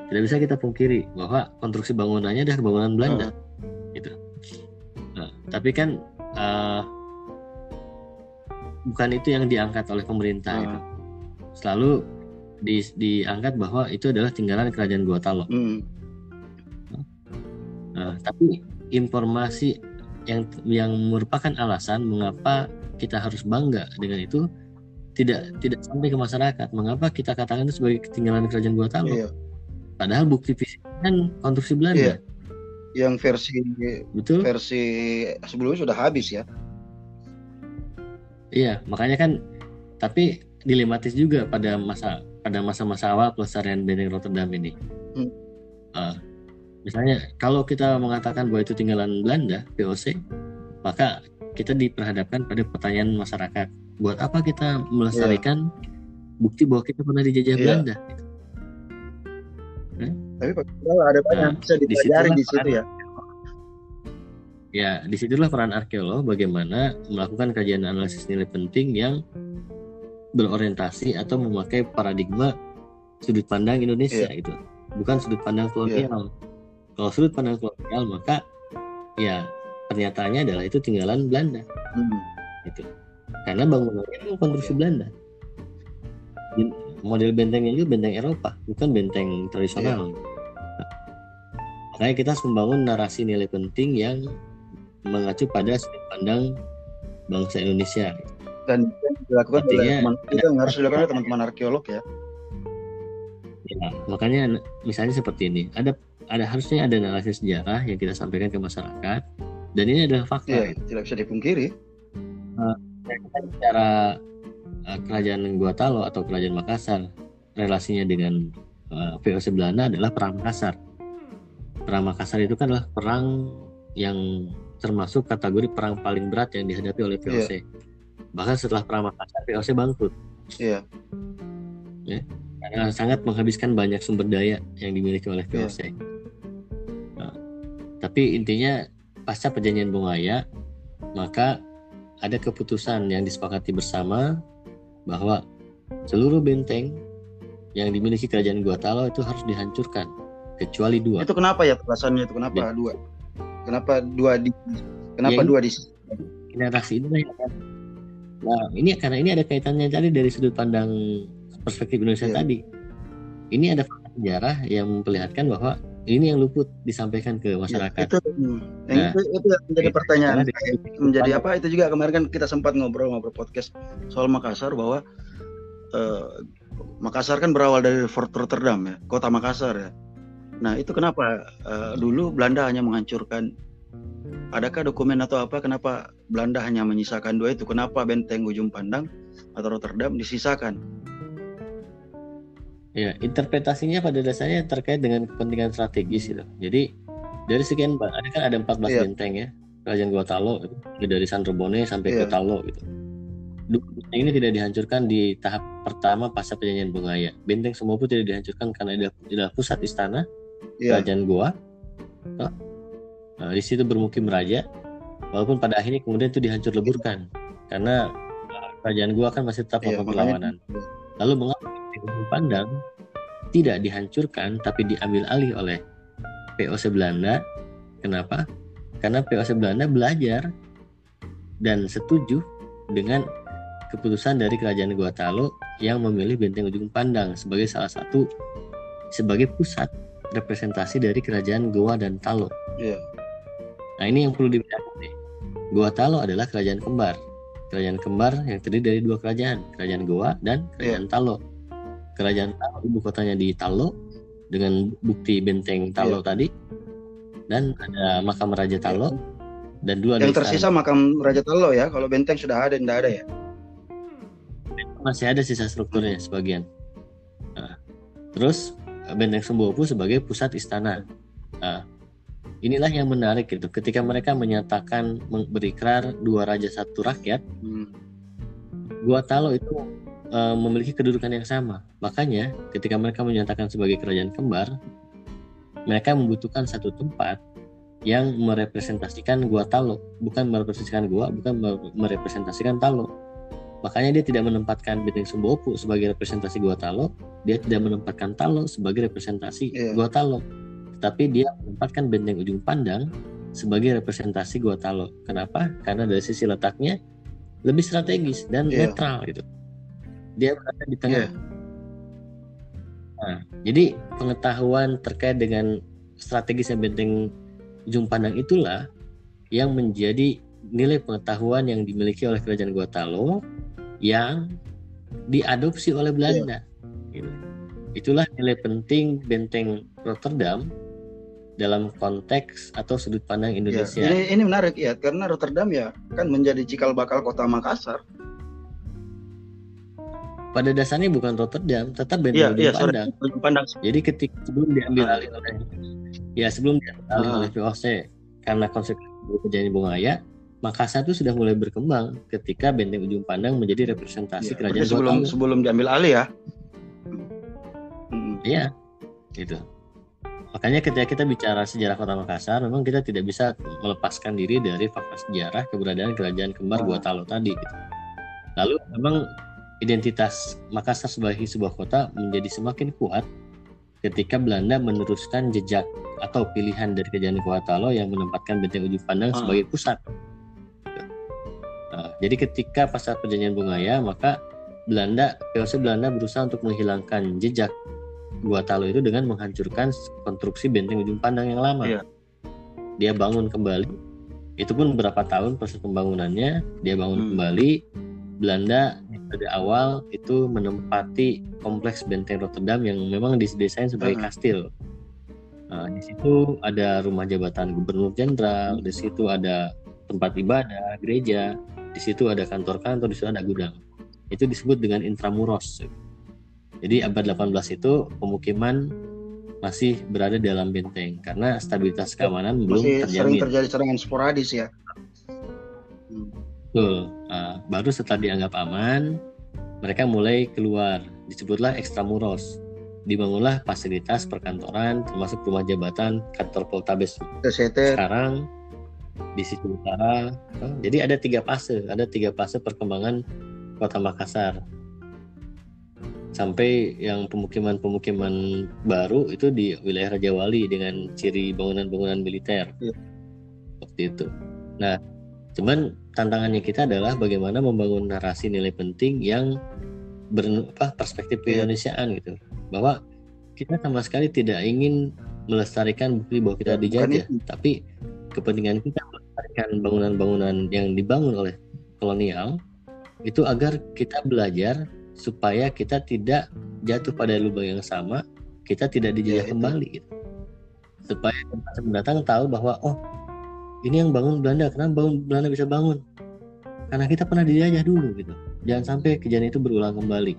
tidak bisa kita pungkiri bahwa konstruksi bangunannya adalah bangunan Belanda hmm. gitu nah, tapi kan uh, bukan itu yang diangkat oleh pemerintah hmm. itu selalu di, diangkat bahwa itu adalah tinggalan kerajaan Gotalo hmm. nah, tapi informasi yang yang merupakan alasan mengapa kita harus bangga dengan itu tidak tidak sampai ke masyarakat. Mengapa kita katakan itu sebagai ketinggalan kerajaan Gotalo? Iya. Padahal bukti fisik kan konstruksi Belanda. Iya. Yang versi betul versi sebelumnya sudah habis ya. Iya, makanya kan tapi dilematis juga pada masa pada masa-masa awal pelestarian Benteng Rotterdam ini. Hmm. Uh, misalnya kalau kita mengatakan bahwa itu tinggalan Belanda POC, maka kita diperhadapkan pada pertanyaan masyarakat buat apa kita melestarikan yeah. bukti bahwa kita pernah dijajah yeah. Belanda gitu. hmm? tapi ada banyak nah, bisa dipelajari di situ ya ya di situlah peran arkeolog bagaimana melakukan kajian analisis nilai penting yang berorientasi atau memakai paradigma sudut pandang Indonesia itu, bukan sudut pandang kolonial. Kalau sudut pandang kolonial maka ya pernyataannya adalah itu tinggalan Belanda. Hmm. Gitu. Karena bangunannya itu konstruksi Belanda. Model bentengnya juga benteng Eropa, bukan benteng tradisional. Nah, makanya kita harus membangun narasi nilai penting yang mengacu pada sudut pandang bangsa Indonesia. Dan dilakukan oleh teman, itu yang harus dilakukan oleh teman-teman arkeolog ya. Ya, makanya misalnya seperti ini, ada ada harusnya ada narasi sejarah yang kita sampaikan ke masyarakat dan ini adalah fakta. Iya, tidak bisa dipungkiri. Dan kita bicara uh, kerajaan Gua Talo atau kerajaan Makassar, relasinya dengan uh, VOC Belanda adalah perang Makassar. Perang Makassar itu kan adalah perang yang termasuk kategori perang paling berat yang dihadapi oleh VOC. Bahkan setelah perang Makassar, VOC bangkrut. Iya. Karena sangat menghabiskan banyak sumber daya yang dimiliki oleh VOC. Nah, tapi intinya pasca perjanjian Bungaya, maka ada keputusan yang disepakati bersama bahwa seluruh benteng yang dimiliki kerajaan Guatalo itu harus dihancurkan kecuali dua. Itu kenapa ya alasannya itu kenapa dua? Kenapa dua di kenapa Ya, dua di Narasi ini akan- Nah, ini karena ini ada kaitannya tadi dari sudut pandang perspektif Indonesia Iya. tadi. Ini ada fakta sejarah yang memperlihatkan bahwa ini yang luput disampaikan ke masyarakat. Itu, hmm. yang Nah, itu, itu yang menjadi Itu pertanyaan menjadi apa itu juga kemarin kan kita sempat ngobrol-ngobrol podcast soal Makassar bahwa eh, Makassar kan berawal dari Fort Rotterdam ya kota Makassar ya nah itu kenapa eh, dulu Belanda hanya menghancurkan adakah dokumen atau apa kenapa Belanda hanya menyisakan dua itu kenapa benteng ujung pandang atau Rotterdam disisakan Ya, interpretasinya pada dasarnya terkait dengan kepentingan strategis gitu. Jadi dari sekian ada kan ada 14 Iya. benteng ya. Kerajaan Guatalo itu dari Sanrobone sampai ke Iya. Talo gitu. Benteng ini tidak dihancurkan di tahap pertama pasca perjanjian Bungaya. Benteng semua pun tidak dihancurkan karena adalah, adalah pusat istana Iya kerajaan Goa. Nah, nah, di situ bermukim raja. Walaupun pada akhirnya kemudian itu dihancur leburkan karena uh, kerajaan Goa kan masih tetap Iya, melakukan makanya- perlawanan. Lalu mengapa Ujung Pandang tidak dihancurkan tapi diambil alih oleh POC Belanda? Kenapa? Karena POC Belanda belajar dan setuju dengan keputusan dari kerajaan Guatalo yang memilih benteng Ujung Pandang sebagai salah satu sebagai pusat representasi dari kerajaan Goa dan Talo. Iya. Nah ini yang perlu dibedakan nih. Goa Talo adalah kerajaan kembar. Kerajaan kembar yang terdiri dari dua kerajaan, kerajaan Goa dan kerajaan Talo. Kerajaan Talo ibu kotanya di Talo dengan bukti benteng Talo tadi dan ada makam Raja Talo dan dua yang desa- tersisa makam Raja Talo ya kalau benteng sudah ada tidak ada ya masih ada sisa strukturnya sebagian. Nah, terus Benteng Sembopu sebagai pusat istana. Nah, inilah yang menarik gitu. Ketika mereka menyatakan berikrar dua raja satu rakyat, Hmm. Gua Talo itu eh, memiliki kedudukan yang sama. Makanya ketika mereka menyatakan sebagai kerajaan kembar, mereka membutuhkan satu tempat yang merepresentasikan Gua Talo, bukan merepresentasikan Gua, bukan mere- merepresentasikan Talo. Makanya dia tidak menempatkan Benteng Sumbopu sebagai representasi Gua Talo, dia tidak menempatkan Talo sebagai representasi Iya. Gua Talo. Tetapi dia menempatkan Benteng Ujung Pandang sebagai representasi Gua Talo. Kenapa? Karena dari sisi letaknya lebih strategis dan Iya. netral gitu. Dia berada di tengah. Iya. Nah, jadi pengetahuan terkait dengan strategisnya benteng ujung pandang itulah yang menjadi nilai pengetahuan yang dimiliki oleh kerajaan Guatalo yang diadopsi oleh Belanda. Gitu. Itulah nilai penting benteng Rotterdam dalam konteks atau sudut pandang Ya, Indonesia. ini ini menarik ya karena Rotterdam ya kan menjadi cikal bakal kota Makassar. Pada dasarnya bukan Rotterdam, tetap iya, ujung sorry. pandang. Pandang. Jadi ketika sebelum diambil alih oleh ya sebelum diambil alih Ah. oleh VOC karena konsekuensi perjanjian Bungaya, Makassar itu sudah mulai berkembang ketika benteng ujung pandang menjadi representasi Ya, kerajaan sebelum Guatalo. sebelum diambil alih ya. Hmm. Iya, gitu. Makanya ketika kita bicara sejarah kota Makassar, memang kita tidak bisa melepaskan diri dari fakta sejarah keberadaan kerajaan kembar Ah. Guatalo tadi. Gitu. Lalu memang identitas Makassar sebagai sebuah kota menjadi semakin kuat ketika Belanda meneruskan jejak atau pilihan dari Kerajaan Kuatalo yang menempatkan benteng ujung pandang Ah. sebagai pusat. Nah, jadi ketika pasca perjanjian Bungaya maka Belanda, POC Belanda berusaha untuk menghilangkan jejak Guatalo itu dengan menghancurkan konstruksi benteng ujung pandang yang lama. Iya. Dia bangun kembali. Itu pun berapa tahun proses pembangunannya, dia bangun Hmm. kembali. Belanda dari awal itu menempati kompleks benteng Rotterdam yang memang didesain sebagai Hmm. kastil. Nah, di situ ada rumah jabatan gubernur jenderal, di situ ada tempat ibadah, gereja, di situ ada kantor-kantor, di situ ada gudang. Itu disebut dengan intramuros. Jadi abad 18 itu pemukiman masih berada dalam benteng karena stabilitas keamanan belum Masih sering terjadi serangan sporadis ya. Hmm. Nah, baru setelah dianggap aman, mereka mulai keluar. Disebutlah extramuros. Dibangunlah fasilitas perkantoran, termasuk rumah jabatan, kantor Poltabes sekarang di sisi utara. Oh, Jadi ada tiga fase, ada tiga fase perkembangan kota Makassar. Sampai yang pemukiman-pemukiman baru itu di wilayah Raja Wali dengan ciri bangunan-bangunan militer. Iya. Seperti itu. Nah, cuman tantangannya kita adalah bagaimana membangun narasi nilai penting yang ber, apa, perspektif keindonesiaan gitu. Bahwa kita sama sekali tidak ingin melestarikan bukti bahwa kita dijajah, tapi kepentingan kita melestarikan bangunan-bangunan yang dibangun oleh kolonial itu agar kita belajar supaya kita tidak jatuh pada lubang yang sama, kita tidak dijajah Ya, kembali gitu. Supaya generasi mendatang tahu bahwa oh ini yang bangun Belanda, kenapa bangun Belanda bisa bangun? Karena kita pernah dijajah dulu gitu. Jangan sampai kejadian itu berulang kembali.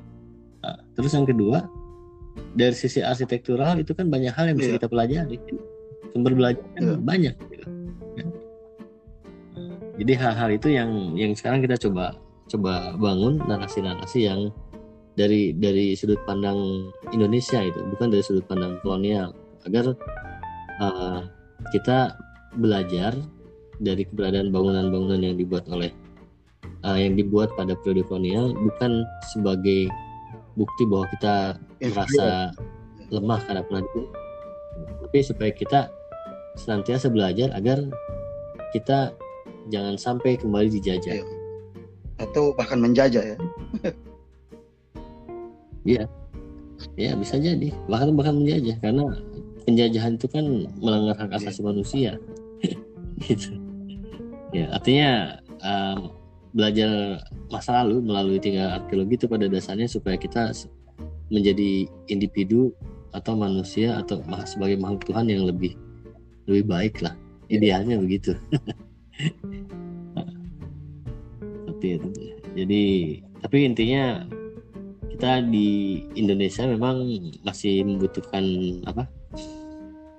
Nah, terus yang kedua, dari sisi arsitektural itu kan banyak hal yang bisa Iya. kita pelajari. Sumber belajar kan Iya. banyak. Gitu. Ya. Jadi hal-hal itu yang yang sekarang kita coba coba bangun narasi-narasi yang dari dari sudut pandang Indonesia itu, bukan dari sudut pandang kolonial, agar uh, kita belajar dari keberadaan bangunan-bangunan yang dibuat oleh uh, yang dibuat pada periode kolonial bukan sebagai bukti bahwa kita merasa lemah karena pernah tapi supaya kita senantiasa belajar agar kita jangan sampai kembali dijajah. Iya. atau bahkan menjajah ya. Ya bisa jadi bahkan bahkan menjajah karena penjajahan itu kan melanggar hak asasi manusia. gitu. Ya artinya um, belajar masa lalu melalui tinggal arkeologi itu pada dasarnya supaya kita menjadi individu atau manusia atau sebagai makhluk Tuhan yang lebih lebih baik lah idealnya begitu. Seperti itu. Jadi tapi intinya kita di Indonesia memang masih membutuhkan apa?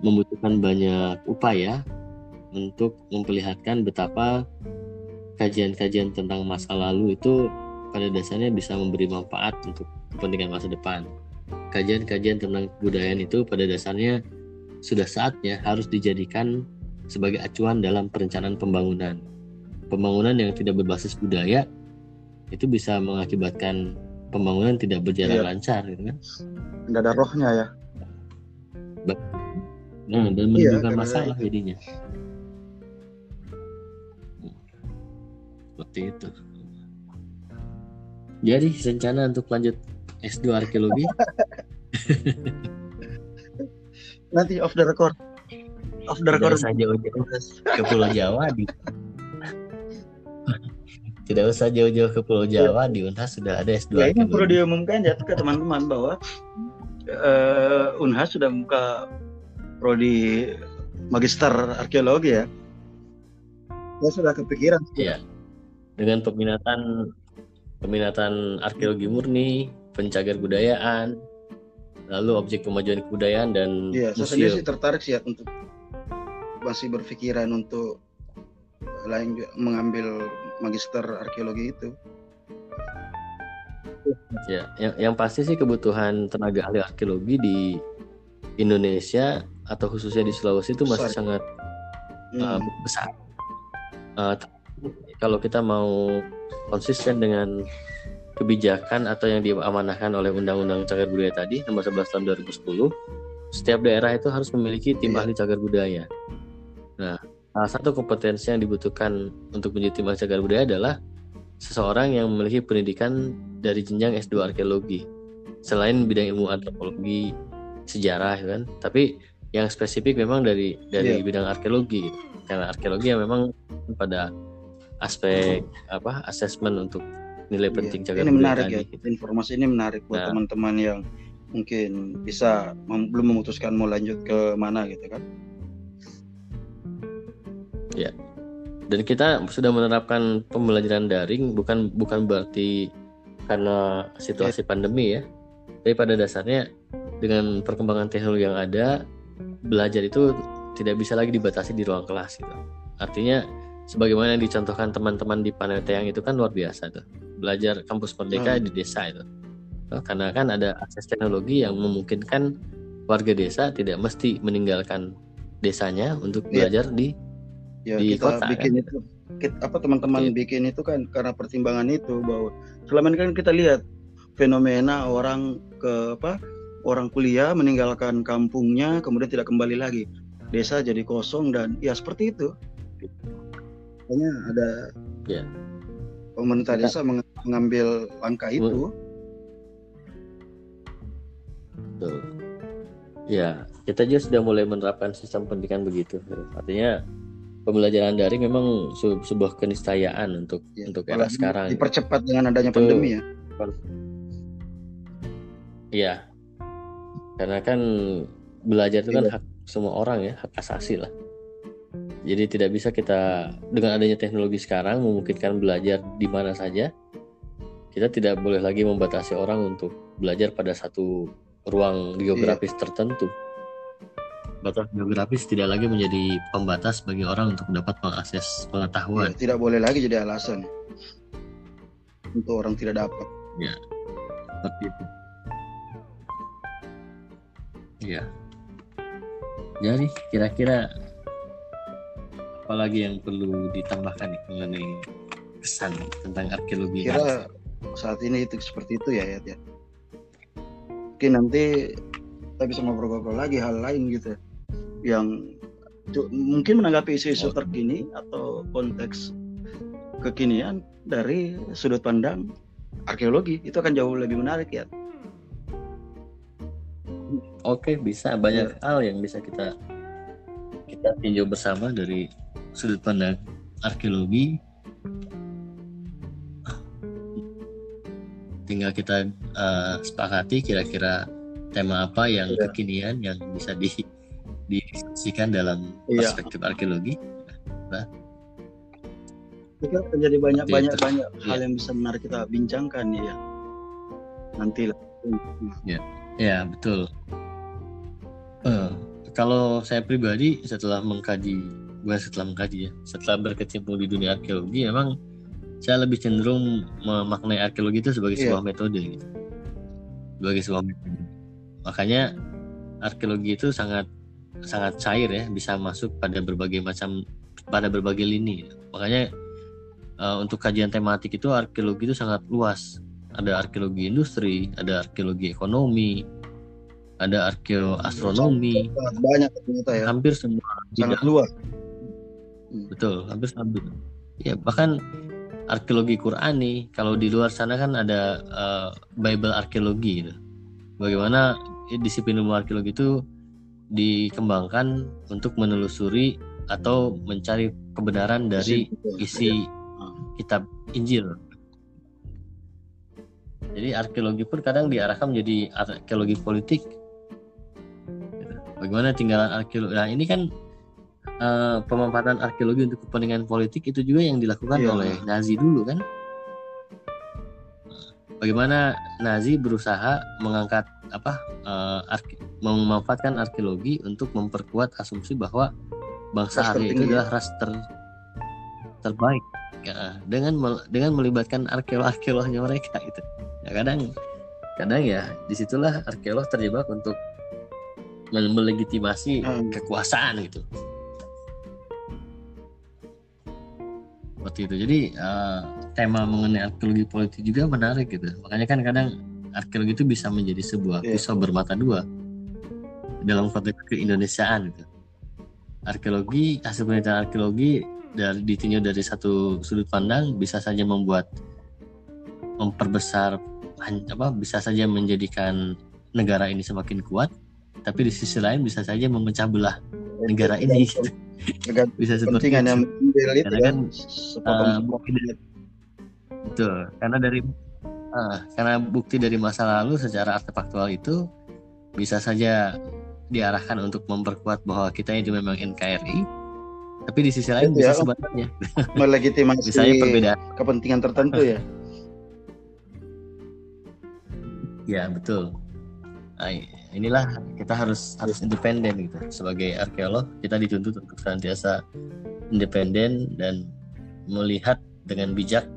Membutuhkan banyak upaya untuk memperlihatkan betapa kajian-kajian tentang masa lalu itu pada dasarnya bisa memberi manfaat untuk kepentingan masa depan. Kajian-kajian tentang kebudayaan itu pada dasarnya sudah saatnya harus dijadikan sebagai acuan dalam perencanaan pembangunan. Pembangunan yang tidak berbasis budaya itu bisa mengakibatkan pembangunan tidak berjalan Iya. lancar gitu kan. Tidak ada rohnya ya. Nah, dan Iya, menimbulkan karena masalah jadinya. Seperti itu. Jadi rencana untuk lanjut S2 arkeologi Nanti off the record. Off the tidak record. usah jauh-jauh ke Pulau Jawa di tidak usah jauh-jauh ke Pulau Jawa di Unhas sudah ada S2 Ya ini perlu diumumkan ya ke teman-teman bahwa eh, Unhas sudah buka prodi magister arkeologi ya. Saya sudah kepikiran. Iya. Dengan peminatan peminatan arkeologi murni, pencagar budayaan, lalu objek pemajuan kebudayaan dan Iya, saya sendiri sih tertarik sih ya untuk masih berpikiran untuk lain mengambil magister arkeologi itu. Ya, yang, yang pasti sih kebutuhan tenaga ahli arkeologi di Indonesia atau khususnya di Sulawesi itu masih Besar. sangat uh, Hmm. besar. Uh, kalau kita mau konsisten dengan kebijakan atau yang diamanahkan oleh Undang-Undang Cagar Budaya tadi nomor 11 tahun 2010, setiap daerah itu harus memiliki tim Iya. ahli cagar budaya. Nah, salah satu kompetensi yang dibutuhkan untuk menjadi tim ahli cagar budaya adalah seseorang yang memiliki pendidikan dari jenjang S2 arkeologi. Selain bidang ilmu antropologi, sejarah kan, tapi yang spesifik memang dari dari Iya. bidang arkeologi gitu. Karena arkeologi yang memang pada aspek apa asesmen untuk nilai Iya. penting cagar ini budaya menarik ya. gitu. Informasi ini menarik buat Nah. teman-teman yang mungkin bisa mem- belum memutuskan mau lanjut ke mana gitu kan. Dan kita sudah menerapkan pembelajaran daring bukan bukan berarti karena situasi pandemi ya. Tapi pada dasarnya dengan perkembangan teknologi yang ada, belajar itu tidak bisa lagi dibatasi di ruang kelas gitu. Artinya sebagaimana yang dicontohkan teman-teman di Paneteyang itu kan luar biasa tuh. Belajar kampus merdeka Hmm. di desa itu. Oh, karena kan ada akses teknologi yang memungkinkan warga desa tidak mesti meninggalkan desanya untuk Iya. belajar di Ya Di kita kota, bikin kan? itu kita, apa teman-teman Iya. bikin itu kan karena pertimbangan itu bahwa selama ini kan kita lihat fenomena orang ke apa orang kuliah meninggalkan kampungnya kemudian tidak kembali lagi desa jadi kosong dan ya seperti itu hanya ada Iya. pemerintah Kita- desa meng- mengambil langkah itu Betul. Ya, kita juga sudah mulai menerapkan sistem pendidikan begitu. Artinya pembelajaran daring memang se- sebuah keniscayaan untuk Ya, untuk era sekarang. dipercepat dengan adanya Itu- pandemi ya Iya. Karena kan belajar itu kan Iya. hak semua orang ya, hak asasi lah. Jadi tidak bisa kita dengan adanya teknologi sekarang memungkinkan belajar di mana saja. Kita tidak boleh lagi membatasi orang untuk belajar pada satu ruang geografis tertentu. Batas geografis tidak lagi menjadi pembatas bagi orang untuk dapat mengakses Ya, pengetahuan. tidak boleh lagi jadi alasan untuk orang tidak dapat Seperti itu. Iya. Jadi kira-kira apa lagi yang perlu ditambahkan nih mengenai kesan tentang arkeologi? kira saat ini itu seperti itu ya ya, ya. mungkin nanti kita bisa ngobrol-ngobrol lagi hal lain gitu yang mungkin menanggapi isu-isu Oh. terkini atau konteks kekinian dari sudut pandang arkeologi itu akan jauh lebih menarik ya Oke, bisa banyak hal yang bisa kita kita tinjau bersama dari sudut pandang arkeologi. Tinggal kita eh, sepakati kira-kira tema apa yang Iya. kekinian yang bisa di didiskusikan dalam Iya. perspektif arkeologi. Kita akan jadi banyak banyak itu. banyak Iya. hal yang bisa menarik kita bincangkan ya nanti lah Ya, betul. Eh, kalau saya pribadi setelah mengkaji, bukan setelah mengkaji ya, setelah berkecimpung di dunia arkeologi, memang saya lebih cenderung memaknai arkeologi itu sebagai Iya. sebuah metode, gitu. sebagai sebuah metode. Makanya arkeologi itu sangat sangat cair ya, bisa masuk pada berbagai macam, pada berbagai lini. Makanya eh, untuk kajian tematik itu arkeologi itu sangat luas. Ada arkeologi industri, ada arkeologi ekonomi, ada arkeoastronomi, sangat banyak ternyata ya hampir semua sangat bidang. luas betul hampir bidang. ya bahkan arkeologi Qurani kalau di luar sana kan ada eh, Bible arkeologi gitu. bagaimana disiplin ilmu arkeologi itu dikembangkan untuk menelusuri atau mencari kebenaran dari isi kitab Injil. Jadi arkeologi pun kadang diarahkan menjadi arkeologi politik. Bagaimana tinggalan arkeologi? Nah ini kan eh, pemanfaatan arkeologi untuk kepentingan politik itu juga yang dilakukan Iya. oleh Nazi dulu kan? Bagaimana Nazi berusaha mengangkat apa eh, arke- memanfaatkan arkeologi untuk memperkuat asumsi bahwa bangsa Arya itu adalah ras ter terbaik ya, dengan mel- dengan melibatkan arkeolog-arkeolognya mereka gitu. Ya kadang kadang ya di situlah arkeolog terjebak untuk mel- melegitimasi Hmm. kekuasaan gitu. Seperti itu. Jadi uh, tema mengenai arkeologi politik juga menarik gitu. Makanya kan kadang arkeologi itu bisa menjadi sebuah yeah. pisau bermata dua dalam konteks keindonesiaan gitu. Arkeologi hasil penelitian arkeologi dari ditinjau dari satu sudut pandang bisa saja membuat memperbesar apa bisa saja menjadikan negara ini semakin kuat tapi di sisi lain bisa saja memecah belah negara ini gitu. bisa seperti itu. karena kan uh, bukti dari, betul. Karena dari uh, karena bukti dari masa lalu secara artefaktual itu bisa saja diarahkan untuk memperkuat bahwa kita itu memang NKRI tapi di sisi lain bisa ya, sebenarnya melegitimasi misalnya perbedaan. kepentingan tertentu ya. Ya betul inilah kita harus harus independen gitu sebagai arkeolog kita dituntut untuk senantiasa independen dan melihat dengan bijak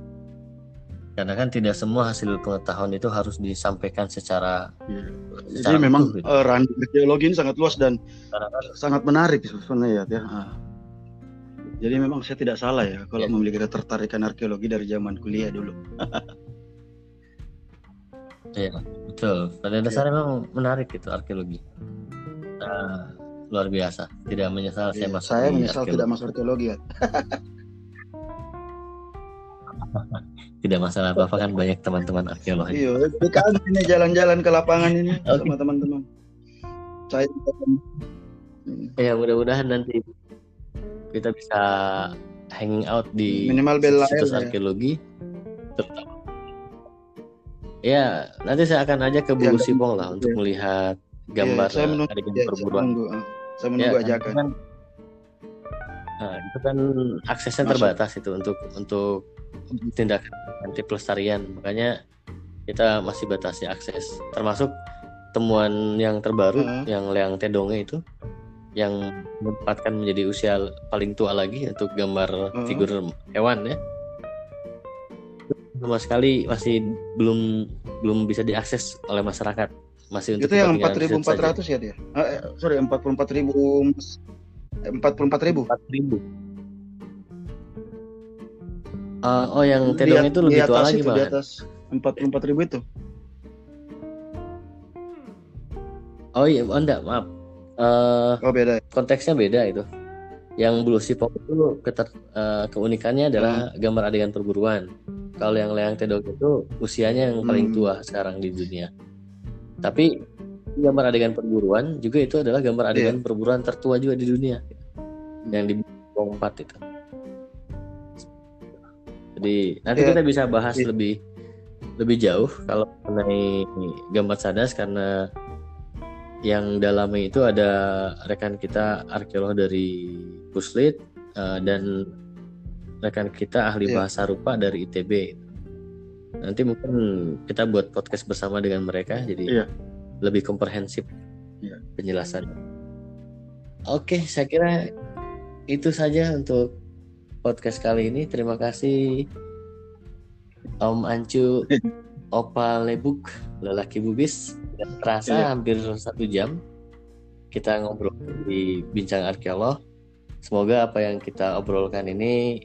karena kan tidak semua hasil pengetahuan itu harus disampaikan secara, ya. secara jadi memang gitu. uh, ranah arkeologi ini sangat luas dan karena, sangat menarik sebenarnya ya, ya. jadi memang saya tidak salah ya kalau ya. memiliki ketertarikan arkeologi dari zaman kuliah dulu Iya, betul. Pada dasarnya memang menarik itu arkeologi. Nah, luar biasa. Tidak menyesal saya iya, masuk Saya menyesal arkeologi. tidak masuk arkeologi ya. tidak masalah apa-apa kan banyak teman-teman arkeolog. Iya, kan ini jalan-jalan ke lapangan ini okay. sama teman-teman. Saya Ya, mudah-mudahan nanti kita bisa hanging out di minimal situs ya. arkeologi terutama Ya, nanti saya akan ajak ke Bulu ya, Sibong lah untuk melihat gambar ya, saya menunggu, adegan ya, perburuan. Saya menunggu, saya menunggu ya, ajakan. Kan, nah, itu kan aksesnya Masuk. terbatas itu untuk untuk tindakan anti pelestarian. Makanya kita masih batasi akses. Termasuk temuan yang terbaru uh -huh. yang Leang Tedonge itu yang menempatkan menjadi usia paling tua lagi untuk gambar uh -huh. figur hewan ya sama sekali masih belum belum bisa diakses oleh masyarakat. Masih untuk itu yang 4.400 ya dia? Ah, eh, sorry 44.000 44.000 4.000 Uh, oh yang tedong itu lebih tua lagi itu, di atas 44 ribu itu. Oh iya oh enggak maaf. Uh, oh beda. ya? konteksnya beda itu yang Blue Sipok itu keter, uh, keunikannya adalah hmm. gambar adegan perburuan kalau yang Leang Tedok itu usianya yang paling hmm. tua sekarang di dunia. Tapi gambar adegan perburuan juga itu adalah gambar adegan yeah. perburuan tertua juga di dunia. Yang di Bong 4 itu. Jadi nanti yeah. kita bisa bahas yeah. lebih lebih jauh kalau mengenai gambar sadas karena yang dalamnya itu ada rekan kita arkeolog dari Puslit uh, dan rekan kita ahli yeah. bahasa rupa dari ITB. Nanti mungkin kita buat podcast bersama dengan mereka jadi yeah. lebih komprehensif yeah. penjelasan. Oke, saya kira itu saja untuk podcast kali ini. Terima kasih Om Ancu Opa Lebuk, lelaki bugis. Terasa yeah. hampir satu jam kita ngobrol di bincang arkeolog. Semoga apa yang kita obrolkan ini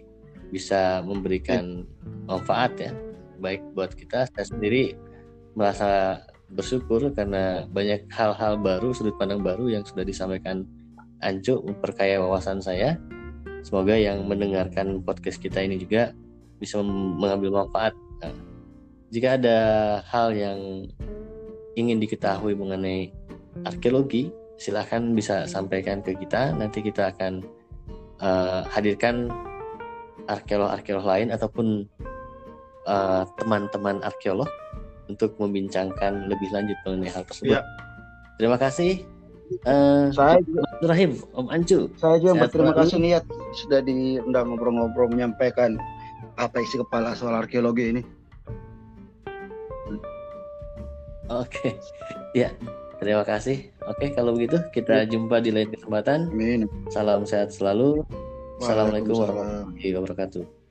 bisa memberikan manfaat ya baik buat kita. Saya sendiri merasa bersyukur karena banyak hal-hal baru sudut pandang baru yang sudah disampaikan Ancu memperkaya wawasan saya. Semoga yang mendengarkan podcast kita ini juga bisa mengambil manfaat. Nah, jika ada hal yang ingin diketahui mengenai arkeologi silahkan bisa sampaikan ke kita. Nanti kita akan uh, hadirkan arkeolog-arkeolog lain ataupun uh, teman-teman arkeolog untuk membincangkan lebih lanjut mengenai hal tersebut. Ya. Terima kasih. Uh, saya juga, Rahim, Om Ancu. Saya juga berterima kasih niat sudah diundang ngobrol-ngobrol menyampaikan apa isi kepala soal arkeologi ini. Oke, ya terima kasih. Oke, kalau begitu kita ya. jumpa di lain kesempatan. Amin. Salam sehat selalu. Assalamualaikum warahmatullahi wabarakatuh.